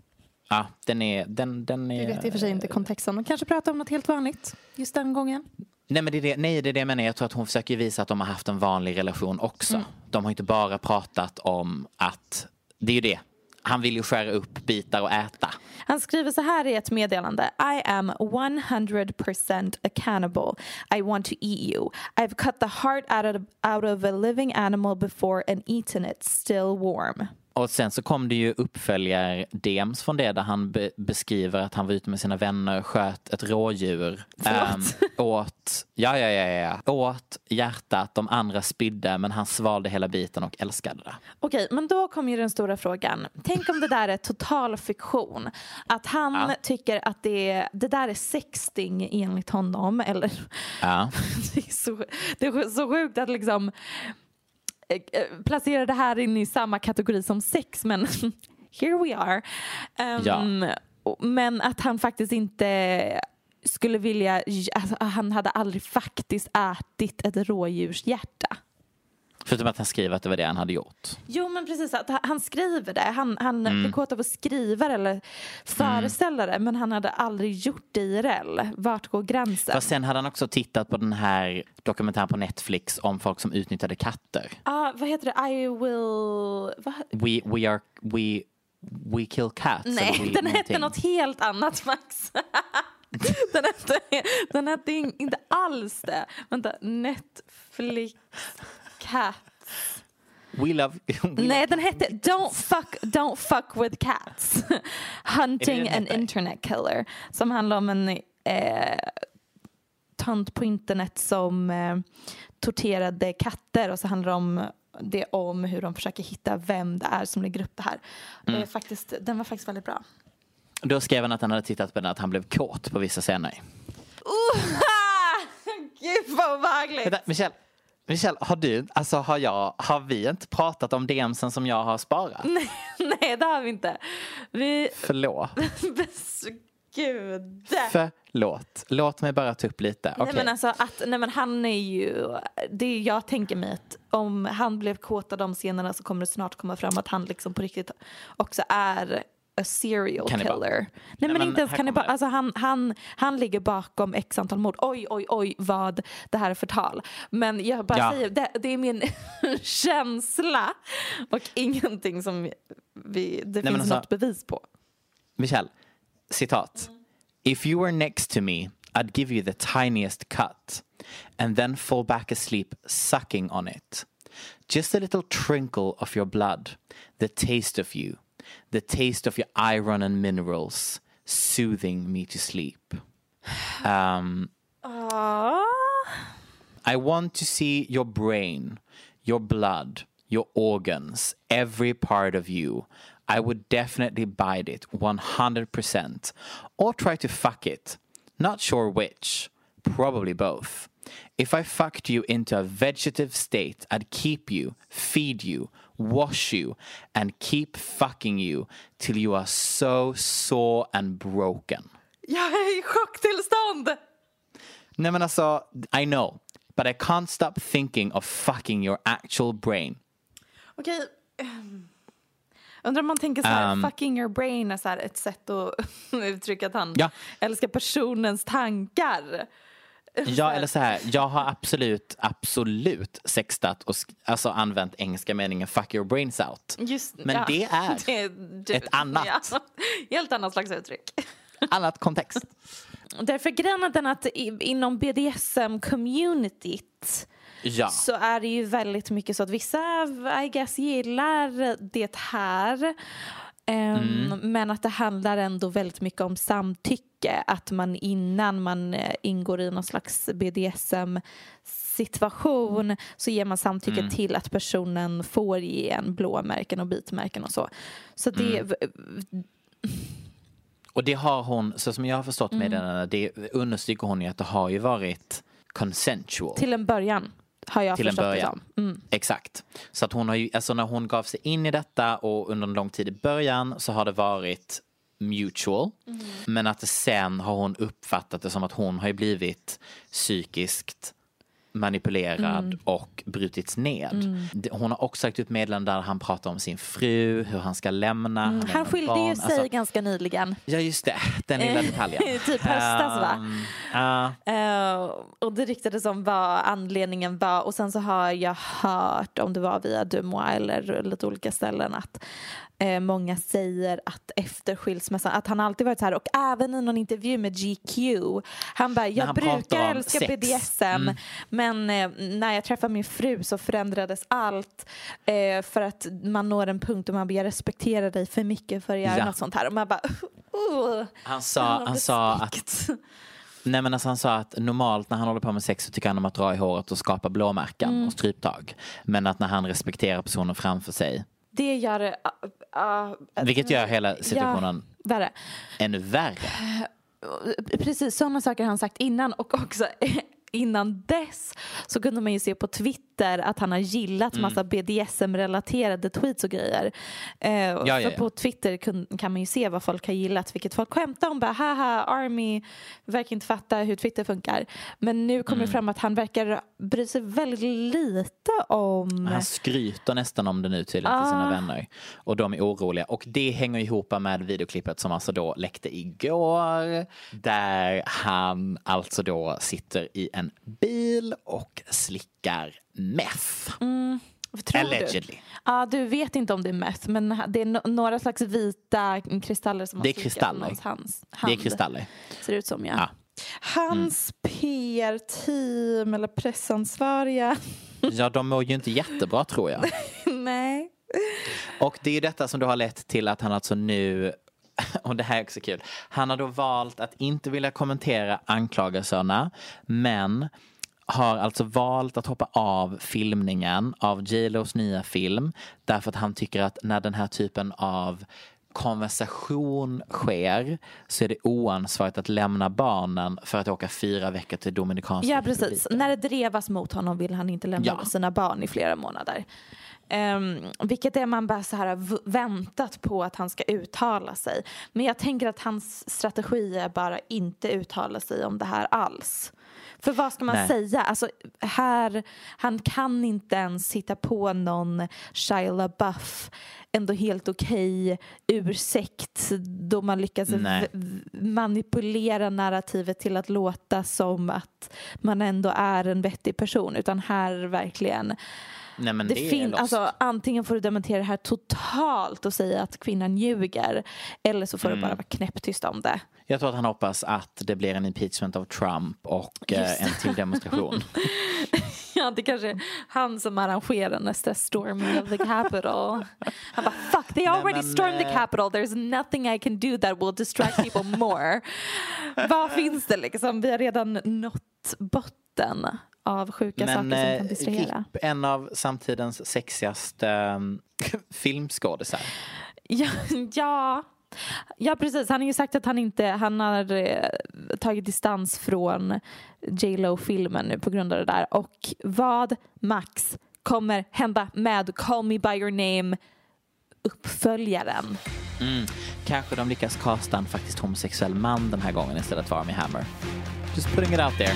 Ja, den är, den, den är... Jag vet i och för sig inte kontexten. Men kanske prata om något helt vanligt just den gången. Nej, men det är det, nej, det är det jag menar. Jag tror att hon försöker visa att de har haft en vanlig relation också. Mm. De har inte bara pratat om att det är ju det. Han vill ju skära upp bitar och äta. Han skriver så här i ett meddelande. I am 100% accountable. I want to eat you. I've cut the heart out of, out of a living animal before and eaten it still warm. Och sen så kom det ju uppföljar-DMs från det där han be beskriver att han var ute med sina vänner, sköt ett rådjur. Um, [LAUGHS] åt, ja, ja, ja, ja, åt hjärtat, de andra spydde men han svalde hela biten och älskade det. Okej, men då kommer ju den stora frågan. Tänk om det där är total fiktion. Att han ja. tycker att det, det där är sexting enligt honom. Eller, ja. [LAUGHS] det, är så, det är så sjukt att liksom placera det här in i samma kategori som sex men [LAUGHS] here we are. Um, ja. Men att han faktiskt inte skulle vilja, alltså, han hade aldrig faktiskt ätit ett rådjurshjärta. Förutom att han skriver att det var det han hade gjort. Jo men precis, att han skriver det. Han, han mm. blir kåt av att skriva eller föreställa det men han hade aldrig gjort det IRL. Vart går gränsen? Fast sen hade han också tittat på den här dokumentären på Netflix om folk som utnyttjade katter. Ja, ah, vad heter det? I will... Va? We, we are... We, we kill cats. Nej, we, den hette något helt annat Max. [LAUGHS] den, hette, den hette inte alls det. Vänta, Netflix cats. We love... [LAUGHS] We Nej, den hette Don't fuck, Don't fuck with cats. [LAUGHS] Hunting an internet killer. Som handlar om en eh, tant på internet som eh, torterade katter och så handlar det om det om hur de försöker hitta vem det är som lägger upp det här. Mm. Eh, faktiskt, den var faktiskt väldigt bra. Då skrev han att han hade tittat på den att han blev kåt på vissa scener. Uh, [LAUGHS] Gud vad obehagligt! Michelle, Michelle, har du, alltså har jag, har vi inte pratat om DMsen som jag har sparat? Nej, [LAUGHS] nej det har vi inte. Vi... Förlåt. [LAUGHS] Gud. Förlåt. Låt mig bara ta upp lite. Nej men alltså att, nej men han är ju, det jag tänker mig att om han blev kåt av de scenerna så kommer det snart komma fram att han liksom på riktigt också är a serial kannibal. killer. Nej, Nej men, men inte ens kannibal. Alltså han, han, han ligger bakom x antal mord. Oj, oj, oj vad det här är förtal. Men jag bara ja. säger, det, det, är min [LAUGHS] känsla och ingenting som vi, det Nej, finns alltså, något bevis på. Michelle, citat. Mm. If you were next to me I'd give you the tiniest cut and then fall back asleep sucking on it. Just a little trinkle of your blood, the taste of you the taste of your iron and minerals soothing me to sleep. Um, I want to see your brain, your blood, your organs, every part of you. I would definitely bite it 100% or try to fuck it. Not sure which. Probably both. If I fucked you into a vegetative state, I'd keep you, feed you, wash you, and keep fucking you till you are so sore and broken. Jag är i chocktillstånd! Nej men alltså, I know. But I can't stop thinking of fucking your actual brain. Okej. Okay. Undrar om man tänker så här, um, fucking your brain är så här ett sätt att [LAUGHS] uttrycka att han ja. älskar personens tankar. Ja, eller så här, jag har absolut, absolut sextat och alltså använt engelska meningen fuck your brains out. Just, Men ja, det [LAUGHS] är det, det, ett annat. Ja, helt annat slags uttryck. [LAUGHS] Annat kontext. Därför grejen att inom BDSM-communityt Ja. så är det ju väldigt mycket så att vissa, I guess, gillar det här. Ehm, Men att det handlar ändå väldigt mycket om samtycke. Att man innan man eh, ingår i någon slags BDSM situation så ger man samtycke till att personen får ge en blåmärken och bitmärken och så. Så det, Och det har hon, så som jag har förstått Mm. med den, det understryker hon ju att det har ju varit consensual. till en början har jag till en början. Mm. Exakt. Så att hon har ju, alltså när hon gav sig in i detta och under en lång tid i början så har det varit mutual. Mm. Men att sen har hon uppfattat det som att hon har ju blivit psykiskt manipulerad Mm. och brutits ned. Det- Hon har också lagt ut meddelanden där han pratar om sin fru, hur han ska lämna. Mm. Han lämnar skilde barn. ju sig Alltså, ganska nyligen. ja just det, den lilla detaljen. [LAUGHS] typ höstas va? Ehm, ja. Eh, och det ryktades om vad anledningen var och sen så har jag hört om det var via Dumois eller lite olika ställen att eh, många säger att efter skilsmässan, att han alltid varit så här och även i någon intervju med GQ, han bara jag han brukar älska sex." BDSM Mm. men eh, när jag träffade min fru så förändrades allt eh, för att man når en punkt och man bara jag respekterar dig för mycket för att göra Ja. något sånt här och man bara uh, Han sa, han sa att. Nej men alltså han sa att normalt när han håller på med sex så tycker han om att dra i håret och skapa blåmärken Mm. och stryptag. Men att när han respekterar personen framför sig, Det gör. Uh, uh, vilket gör hela situationen värre. ännu värre. Precis, sådana saker har han sagt innan och också innan dess så kunde man ju se på Twitter att han har gillat Mm. massa BDSM-relaterade tweets och grejer. Eh, ja, för ja. på Twitter kun, kan man ju se vad folk har gillat, vilket folk skämtar om. Bara, haha, Army verkar inte fatta hur Twitter funkar. Men nu kommer Mm. det fram att han verkar bry sig väldigt lite om... Han skryter nästan om det nu tydligen till sina Ah. vänner. Och de är oroliga. Och det hänger ihop med videoklippet som alltså då läckte igår. Där han alltså då sitter i en bil och slickar meth. Tror Allegedly. Du? Ja, du vet inte om det är meth, men det är no- några slags vita kristaller som har Det är kristaller. någons hands, Det hand. är kristaller. Ser ut som, ja. Ja. Hans PR-team eller pressansvariga. [LAUGHS] Ja, de mår ju inte jättebra tror jag. [LAUGHS] Nej. Och det är ju detta som då har lett till att han alltså nu [LAUGHS] och det här är också kul. Han har då valt att inte vilja kommentera anklagelserna men har alltså valt att hoppa av filmningen av J Los nya film därför att han tycker att när den här typen av konversation sker så är det oansvarigt att lämna barnen för att åka fyra veckor till Dominikanska Ja, precis. republiken. När det drevas mot honom vill han inte lämna Ja. sina barn i flera månader. Um, vilket är man bara så här väntat på att han ska uttala sig. Men jag tänker att hans strategi är bara inte uttala sig om det här alls. För vad ska man Nej. säga? Alltså, här, han kan inte ens hitta på någon Shia LaBeouf ändå helt okej ursäkt då man lyckas manipulera narrativet till att låta som att man ändå är en vettig person utan här verkligen Nej men det det, fin- alltså, antingen får du dementera det här totalt och säga att kvinnan ljuger eller så får Mm. du bara vara knäpptyst om det. Jag tror att han hoppas att det blir en impeachment av Trump och eh, en till demonstration. [LAUGHS] Ja, det kanske är han som arrangerar nästa storming of the Capitol. Han bara fuck, they already men, stormed the eh, Capitol, there's nothing I can do that will distract people more. Vad finns det liksom? Vi har redan nått botten av sjuka saker som eh, kan distrahera. RIP, en av samtidens sexigaste um, [LAUGHS] filmskådisar. Ja, [LAUGHS] ja. Ja precis, han har ju sagt att han inte, han har eh, tagit distans från J Lo-filmen nu på grund av det där. Och vad, Max, kommer hända med Call Me By Your Name uppföljaren? Mm. Kanske de lyckas casta en faktiskt homosexuell man den här gången istället för Army Hammer. Just putting it out there.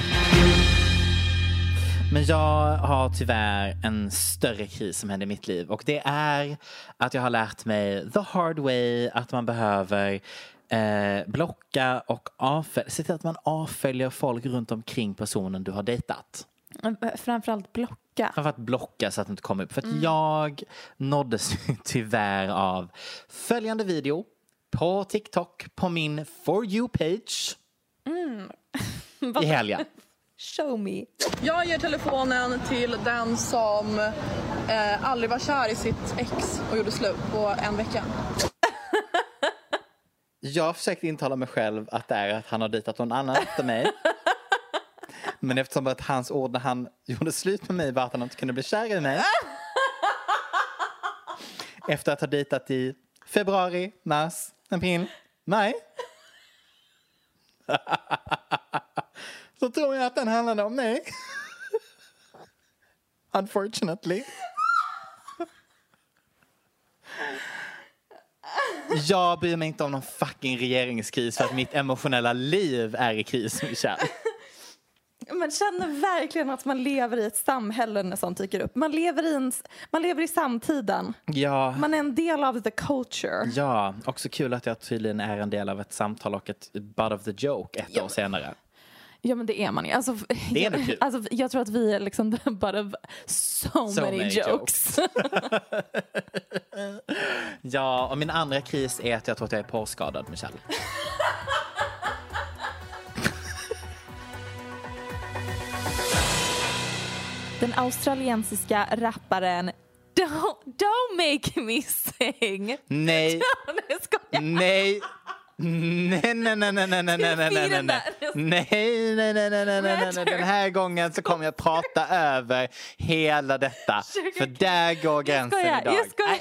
Men jag har tyvärr en större kris som händer i mitt liv och det är att jag har lärt mig the hard way att man behöver Eh, blocka och avfölja. Se till att man avföljer folk runt omkring personen du har dejtat. Framförallt blocka. Framförallt blocka så att det inte kommer upp. För att mm. jag nåddes [LAUGHS] tyvärr av följande video på TikTok på min For You-page. Mm. [LAUGHS] I helgen. Show me. Jag ger telefonen till den som eh, aldrig var kär i sitt ex och gjorde slut på en vecka. Jag försökte intala mig själv att det är att han har dejtat någon annan efter mig. [LAUGHS] Men eftersom att hans ord när han gjorde slut med mig var att han inte kunde bli kär i mig. [LAUGHS] Efter att ha dejtat i februari, mars, april, maj. [LAUGHS] Så tror jag att den handlade om mig. [LAUGHS] Unfortunately. Jag bryr mig inte om någon fucking regeringskris för att mitt emotionella liv är i kris, Michelle. Man känner verkligen att man lever i ett samhälle när sånt dyker upp. Man lever i, en, man lever i samtiden. Ja. Man är en del av the culture. Ja, också kul att jag tydligen är en del av ett samtal och ett butt of the joke ett ja. år senare. Ja men det är man ju. Alltså, det är jag, alltså, jag tror att vi är liksom [LAUGHS] bara so, so many, many jokes. [LAUGHS] ja, och min andra kris är att jag tror att jag är porrskadad, Michelle. [LAUGHS] Den australiensiska rapparen Don't, don't make me sing. Nej. Nej. Nej, nej, nej, nej, nej, nej, nej, nej, nej, nej, nej, nej, nej, nej, nej, nej, nej, den här gången så kommer jag prata över hela detta. För där går gränsen idag. Jag skojar.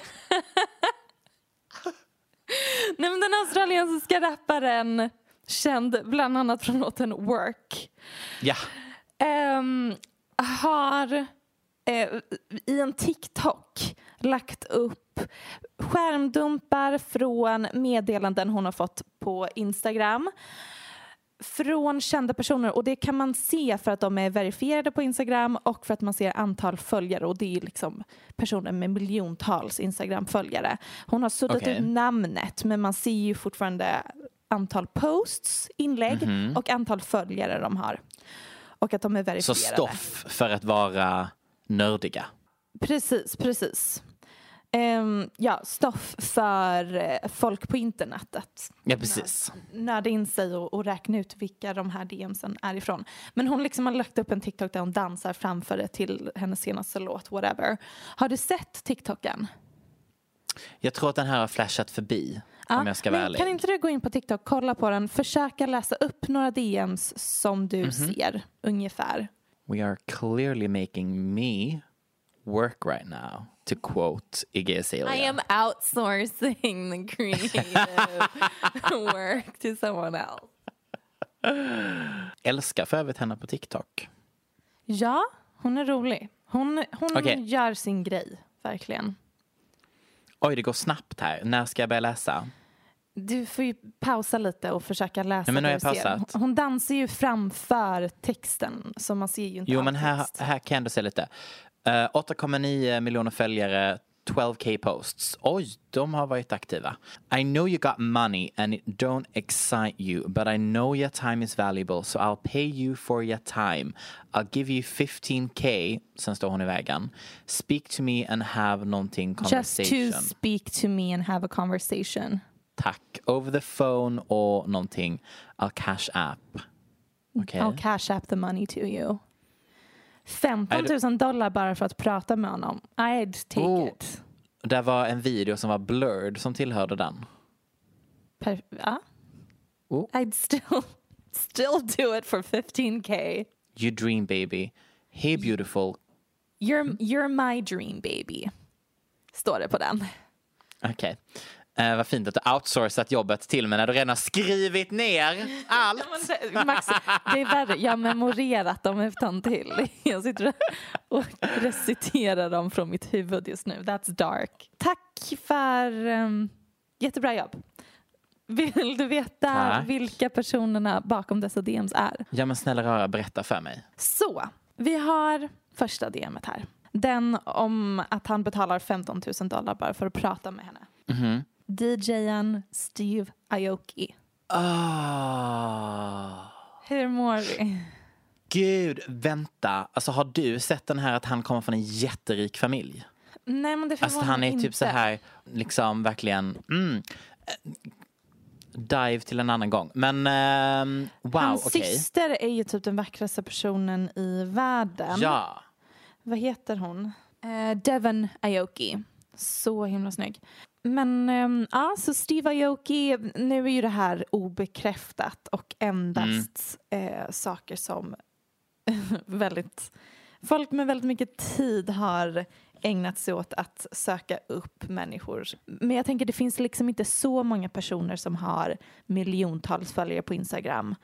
Nej, men den australiensiska rapparen känd bland annat från låten Work. Ja. Um, har eh, i en TikTok lagt upp skärmdumpar från meddelanden hon har fått på Instagram från kända personer och det kan man se för att de är verifierade på Instagram och för att man ser antal följare och det är liksom personer med miljontals Instagram-följare. Hon har suddat okay. ut namnet men man ser ju fortfarande antal posts, inlägg mm -hmm. och antal följare de har. Och att de är verifierade. Så stoff för att vara nördiga? Precis, precis. Um, ja, stoff för uh, folk på internet att ja, precis. nörda in sig och, och, räkna ut vilka de här DMsen är ifrån. Men hon liksom har lagt upp en TikTok där hon dansar framför det till hennes senaste låt, whatever. Har du sett TikToken? Jag tror att den här har flashat förbi. Ja, om jag ska vara ärlig. Kan inte du gå in på TikTok, kolla på den, försöka läsa upp några DMs som du mm -hmm. ser ungefär. We are clearly making me work right now. To quote Iggy Azalea. I am outsourcing the creative [LAUGHS] work to someone else. Älskar för övrigt henne på TikTok. Ja, hon är rolig. Hon, hon okay. gör sin grej, verkligen. Oj, det går snabbt här. När ska jag börja läsa? Du får ju pausa lite och försöka läsa Nej, men nu har jag pausat. Hon dansar ju framför texten så man ser ju inte Jo, men här, här kan jag ändå se lite. Uh, eh, 8,9 miljoner följare, 12k posts. Oj, de har varit aktiva. I know you got money and it don't excite you, but I know your time is valuable, so I'll pay you for your time. I'll give you 15k, sen står hon i vägen. Speak to me and have någonting conversation. Just to speak to me and have a conversation. Tack. Over the phone och någonting. I'll cash app. Okay. I'll cash app the money to you. 15 000 dollar bara för att prata med honom. I'd take oh, it. Det var en video som var blurred som tillhörde den. Per ja. Oh. I'd still, [LAUGHS] still do it for 15k. You dream baby. Hey beautiful. You're, you're my dream baby. Står det på den. Okej. Okay. Eh, vad fint att du outsourcat jobbet till mig när du redan har skrivit ner allt. Max, det är värre, jag har memorerat dem utan till. Jag sitter och reciterar dem från mitt huvud just nu. That's dark. Tack för um, jättebra jobb. Vill du veta Tack. vilka personerna bakom dessa DMs är? Ja men snälla rara, berätta för mig. Så, vi har första DMet här. Den om att han betalar 15 000 dollar bara för att prata med henne. Mm -hmm. DJen Steve Aoki. Ah. Hur mår vi? Gud, vänta. Alltså har du sett den här att han kommer från en jätterik familj? Nej, men det Alltså han är typ så här, liksom verkligen, mm, dive till en annan gång. Men ehm, wow, Hans okej. syster är ju typ den vackraste personen i världen. Ja. Vad heter hon? Eh, Devon Aoki. Så himla snygg. Men um, ja, så Steve Aoki, nu är ju det här obekräftat och endast eh, saker som [LAUGHS] väldigt, folk med väldigt mycket tid har ägnat sig åt att söka upp människor. Men jag tänker det finns liksom inte så många personer som har miljontals följare på Instagram.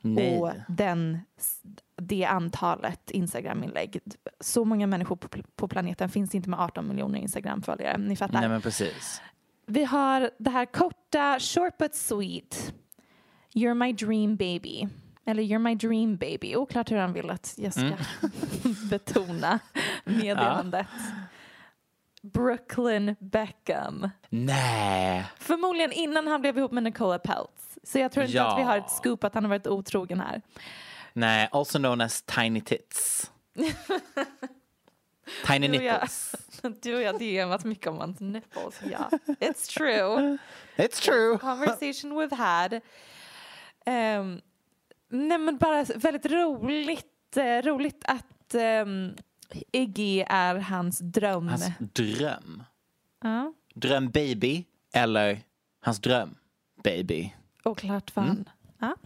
Nej. Och den, det antalet Instagram-inlägg. Så många människor på, på planeten finns inte med 18 miljoner Instagram-följare. Ni fattar. Nej men precis. Vi har det här korta, short but sweet. You're my dream baby. Eller You're my dream baby. Oklart hur han vill att jag ska Mm. [LAUGHS] betona meddelandet. Brooklyn Beckham. Nej. Förmodligen innan han blev ihop med Nicola Peltz. Så jag tror inte Ja. att vi har ett scoop att han har varit otrogen här. Nej, also known as tiny tits. [LAUGHS] tiny Du och jag- nipples. [LAUGHS] Du och jag DMat mycket om hans nipples. Ja, it's true. [LAUGHS] It's true. Conversation we've had. Um, nej men bara väldigt roligt, eh, roligt att um, Iggy är hans dröm. Hans dröm. Ja, Dröm baby eller hans dröm baby. Oklart vad han... Ja.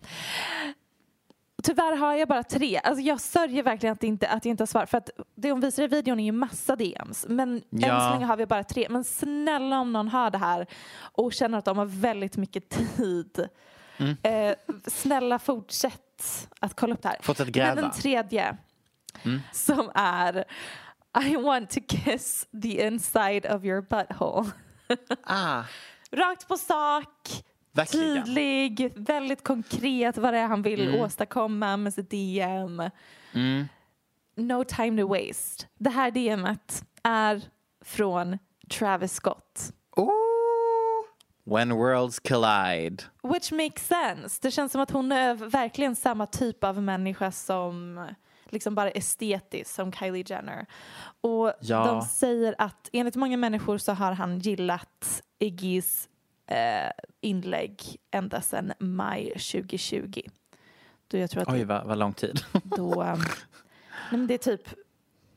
Tyvärr har jag bara tre. Alltså jag sörjer verkligen att, inte, att jag inte har svar. För att det hon visar i videon är ju massa DMs. Men än Ja. så länge har vi bara tre. Men snälla om någon hör det här och känner att de har väldigt mycket tid. Mm. Eh, snälla fortsätt att kolla upp det här. Fortsätt Men gräva. den tredje Mm. som är I want to kiss the inside of your butthole. Ah, [LAUGHS] Rakt på sak, verkligen. tydlig, väldigt konkret vad det är han vill Mm. åstadkomma med sitt DM. Mm. No time to waste. Det här DMet är från Travis Scott. Ooh. When worlds collide. Which makes sense. Det känns som att hon är verkligen samma typ av människa som liksom bara estetisk som Kylie Jenner. Och Ja. de säger att enligt många människor så har han gillat Iggys eh, inlägg ända sedan maj 2020. Då jag tror att Oj, vad, vad lång tid. [LAUGHS] då... Um, [LAUGHS] nej men det är typ,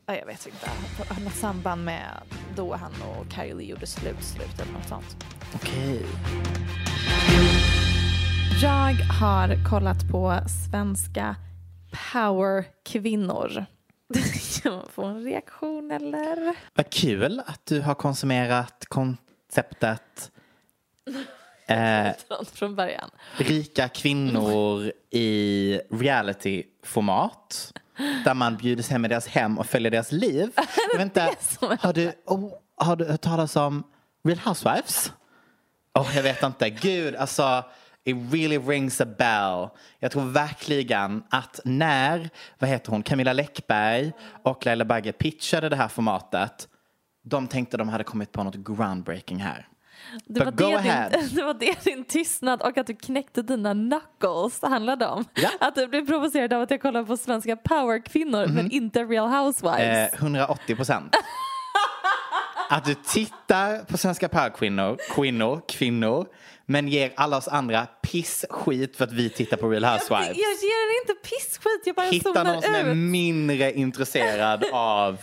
ja, jag vet inte, har något samband med då han och Kylie gjorde slut, slut eller något sånt. Okej. Jag har kollat på svenska powerkvinnor. [LAUGHS] Kan man få en reaktion eller? Vad kul att du har konsumerat konceptet [LAUGHS] eh, Från början. rika kvinnor i reality-format. Där man bjuds hem i deras hem och följer deras liv. [LAUGHS] Jag vet inte, som är har, du, oh, har du hört talas om Real Housewives? Oh, jag vet inte. Gud, alltså. It really rings a bell. Jag tror verkligen att när, vad heter hon, Camilla Läckberg och Laila Bagge pitchade det här formatet. De tänkte de hade kommit på något groundbreaking här. Det But var go det, ahead. din, [LAUGHS] det var det din tystnad och att du knäckte dina knuckles handlade om. Ja. Att du blev provocerad av att jag kollar på svenska powerkvinnor men inte real housewives. Eh, 180 procent. [LAUGHS] Att du tittar på svenska powerkvinnor, kvinnor, kvinnor, men ger alla oss andra pissskit för att vi tittar på Real jag, Housewives. jag ger er inte pissskit, jag bara Hitta någon som är ut. mindre intresserad av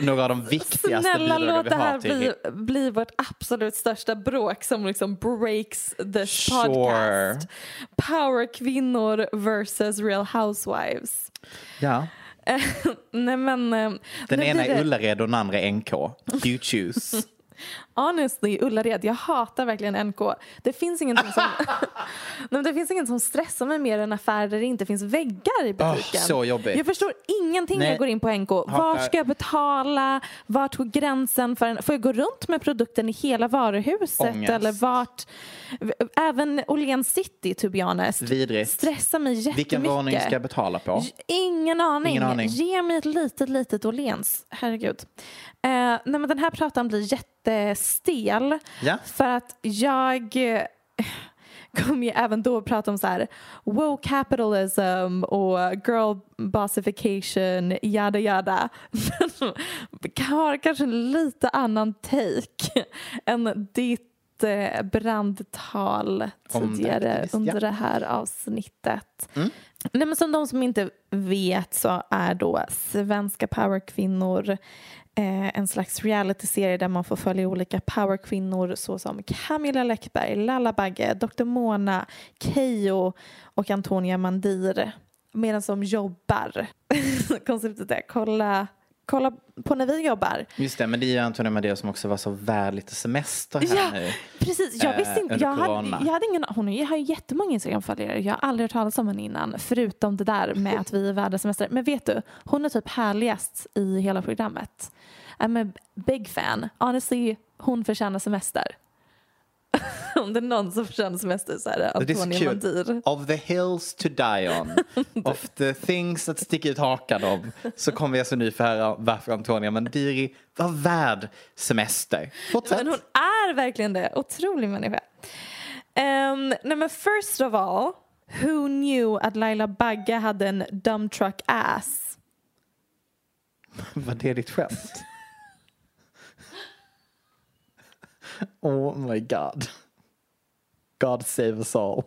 några av de viktigaste Snälla låt det här bli, bli vårt absolut största bråk som liksom breaks this Sure. podcast. Powerkvinnor versus real housewives. Ja. [LAUGHS] Nej men... eh, Den ena är det- Ullared och den andra är NK. You choose. [LAUGHS] Honestly, Ullared, jag hatar verkligen NK. Det finns ingenting som, [LAUGHS] Nej, det finns inget som stressar mig mer än affärer där det inte finns väggar i butiken. så jobbigt. Jag förstår ingenting när jag går in på NK. Var ska jag betala? Vart går gränsen? För en, får jag gå runt med produkten i hela varuhuset? Ångest. Eller vart? Även Åhléns City, to be honest. Vidrigt. Stressar mig jättemycket. Vilken våning ska jag betala på? Ingen aning. Ingen aning. Ge mig ett litet, litet Åhléns. Herregud. Eh, nej, men den här pratan blir jätte jättestel. Ja. För att jag eh, [LAUGHS] kommer ju även då prata om så här woke capitalism och girl bossification, yada yada. [LAUGHS] Men har kanske en lite annan take [LAUGHS] än ditt eh, brandtal tidigare ja. under det här avsnittet. Mm. Nej, men som de som inte vet så är då svenska powerkvinnor eh, en slags realityserie där man får följa olika powerkvinnor såsom Camilla Läckberg, Lalla Bagge, Dr. Mona, Keyyo och Antonia Mandir medan de jobbar. [LAUGHS] Konceptet är kolla, kolla på när vi jobbar. Just det, men det är ju Antonija Madeira som också var så värd lite semester här Ja, nu. precis. Jag eh, visste inte. under Jag hade, jag hade ingen, hon har ju jättemånga Instagram-följare. Jag har aldrig hört talas om henne innan. Förutom det där med att vi är värda semester. Men vet du, hon är typ härligast i hela programmet. I'm a big fan. Honestly, hon förtjänar semester. [LAUGHS] om det är någon som förtjänar semester så är det så Antonia kul. Mandir. Of the hills to die on, [LAUGHS] of the things that stick ut hakan om, så kommer vi alltså nu få höra varför Antonia Mandiri var värd semester. Fortsätt. Men hon är verkligen det. Otrolig människa. Um, nej men first of all, who knew att Laila Bagge hade en dump truck ass? [LAUGHS] Var det ditt skämt? Oh my god. God save us all.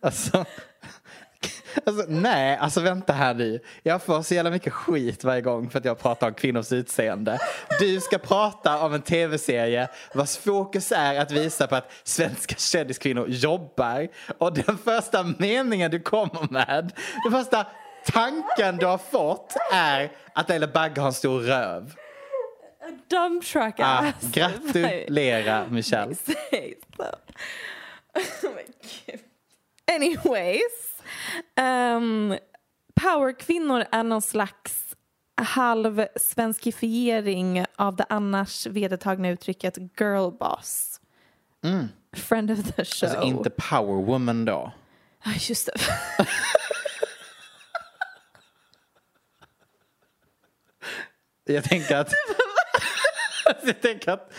Alltså, alltså, nej, alltså vänta här nu. Jag får så jävla mycket skit varje gång för att jag pratar om kvinnors utseende. Du ska prata om en tv-serie vars fokus är att visa på att svenska kändiskvinnor jobbar. Och den första meningen du kommer med, den första tanken du har fått är att Laila Bagge har en stor röv. Dump truck Ah, ass. gratulera [LAUGHS] Michelle. Oh my God. Anyways. Um, powerkvinnor är någon slags halv svenskifiering av det annars vedertagna uttrycket girl boss. Friend of the show. Alltså inte power woman då. Ja, just det. [LAUGHS] Jag tänker att... [LAUGHS] [LAUGHS] Jag tänker att...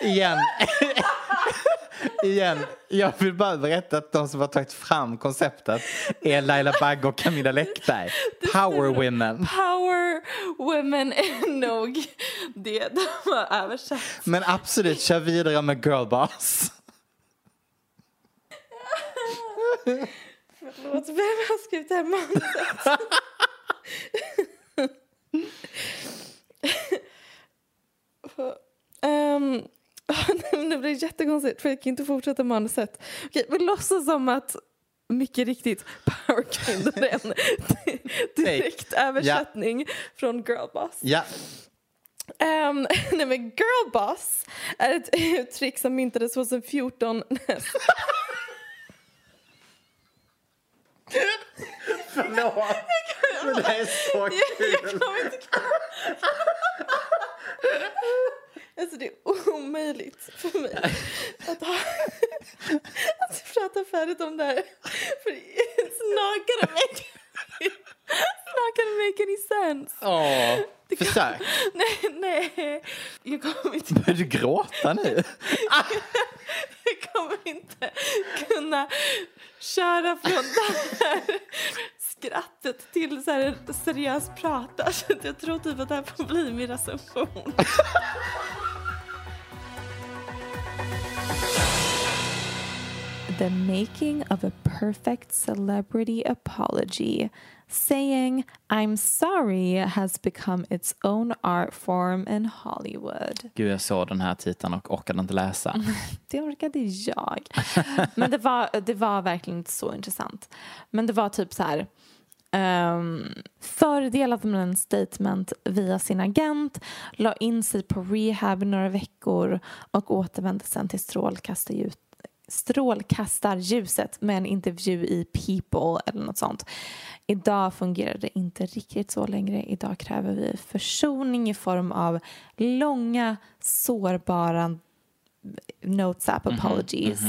Igen. [LAUGHS] Igen. Jag vill bara berätta att de som har tagit fram konceptet är Laila Bagge och Camilla Läckberg. Power women. Power women är nog det de har översatt. Men absolut, kör vidare med girlboss. Förlåt, vem har skrivit det här manuset? [LAUGHS] [LAUGHS] um, det blir jättekonstigt för jag kan inte fortsätta manuset. Okej, vi låtsas som att mycket riktigt [LAUGHS] Power Kingdom är en direkt översättning från Girlboss. Ja, Um, [LAUGHS] nej men girlboss är ett uttryck som myntades 2014 förlåt. Men det här är så jag, jag kul. Alltså det är omöjligt för mig att, ha, [LAUGHS] att prata färdigt om det här. För gonna make, gonna make any sense. Åh, försök. Nej, nej. Jag kommer inte, Börjar du gråta nu? [LAUGHS] jag kommer inte kunna köra från det här skrattet till så här seriöst prata. Så att jag tror typ att det här får bli min recension. The making of a perfect celebrity apology. Saying I'm sorry has become its own art form in Hollywood. Gud, jag såg den här titeln och orkade inte läsa. [LAUGHS] Det orkade jag. [LAUGHS] Men det var, det var verkligen inte så intressant. Men det var typ så här. Um, fördelade man en statement via sin agent, la in sig på rehab i några veckor och återvände sen till strålkastarljus strålkastarljuset med en intervju i People eller något sånt. Idag fungerar det inte riktigt så längre. Idag kräver vi försoning i form av långa, sårbara notes app apologies.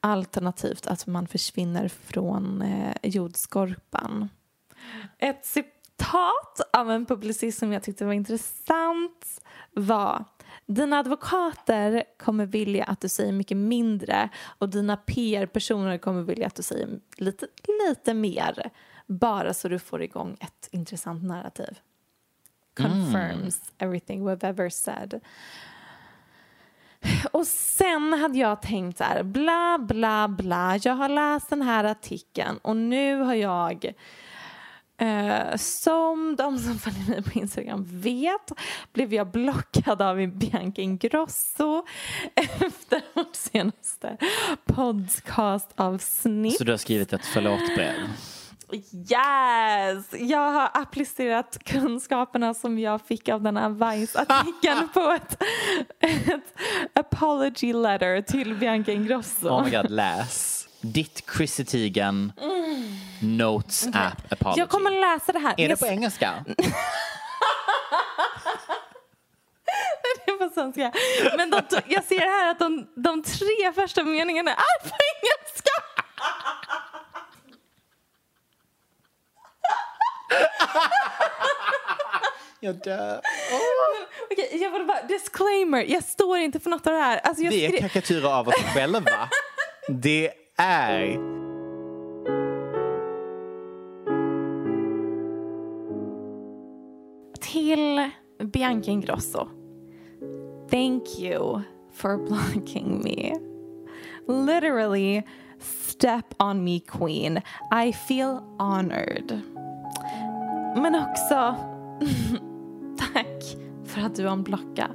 Alternativt att man försvinner från eh, jordskorpan. Ett, ci- citat av en publicist som jag tyckte var intressant var dina advokater kommer vilja att du säger mycket mindre och dina PR-personer kommer vilja att du säger lite, lite mer bara så du får igång ett intressant narrativ. Confirms mm. everything we've ever said. Och sen hade jag tänkt så här, bla bla bla, jag har läst den här artikeln och nu har jag Uh, som de som följer mig på Instagram vet blev jag blockad av Bianca Ingrosso efter vårt senaste podcastavsnitt. Så du har skrivit ett förlåtbrev? Yes! Jag har applicerat kunskaperna som jag fick av den här Vice-artikeln på ett, ett apology letter till Bianca Ingrosso. Oh my god, läs. Ditt Chrissy Teigen mm. Notes okay. app apology. Jag kommer läsa det här. Är det på engelska? [LAUGHS] det är på svenska. Men de, jag ser här att de, de tre första meningarna är på engelska. [LAUGHS] jag dör. Oh. Okej, jag vill bara, disclaimer, jag står inte för något av det här. Alltså jag det är karikatyrer av oss själva. [LAUGHS] det är... Till Bianca Ingrosso. Thank you for blocking me. Literally, step on me queen. I feel honored. Men också [LAUGHS] tack för att du unblockar.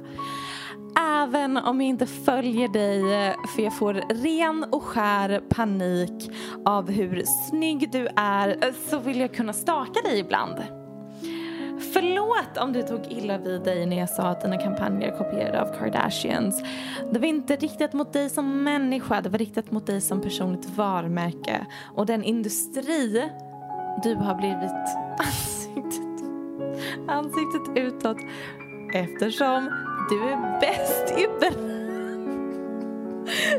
Även om jag inte följer dig eh, för jag får ren och skär panik av hur snygg du är eh, så vill jag kunna staka dig ibland. Förlåt om du tog illa vid dig när jag sa att dina kampanjer är kopierade av Kardashians. Det var inte riktat mot dig som människa, det var riktat mot dig som personligt varumärke och den industri du har blivit [LAUGHS] ansiktet, ansiktet utåt eftersom du är bäst i,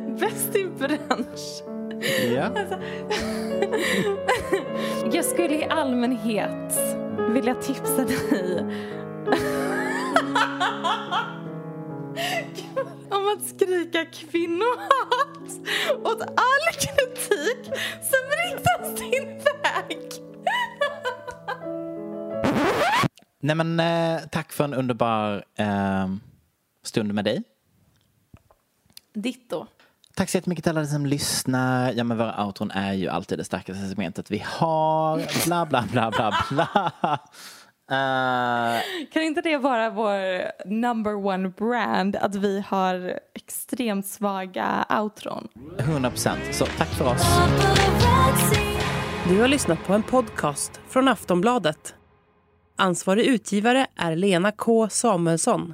[LAUGHS] bäst i bransch. Ja. Alltså, [LAUGHS] jag skulle i allmänhet vilja tipsa dig [LAUGHS] om att skrika kvinnohat åt all kritik som riktas din väg. Nej men eh, tack för en underbar eh, stund med dig. Ditto. Tack så jättemycket till alla som lyssnar. Ja, men våra outron är ju alltid det starkaste segmentet vi har. Bla, bla, bla, bla, bla. Uh... [LAUGHS] Kan inte det vara vår number one brand? Att vi har extremt svaga outron. 100 procent. Så tack för oss. Du har lyssnat på en podcast från Aftonbladet. Ansvarig utgivare är Lena K Samuelsson.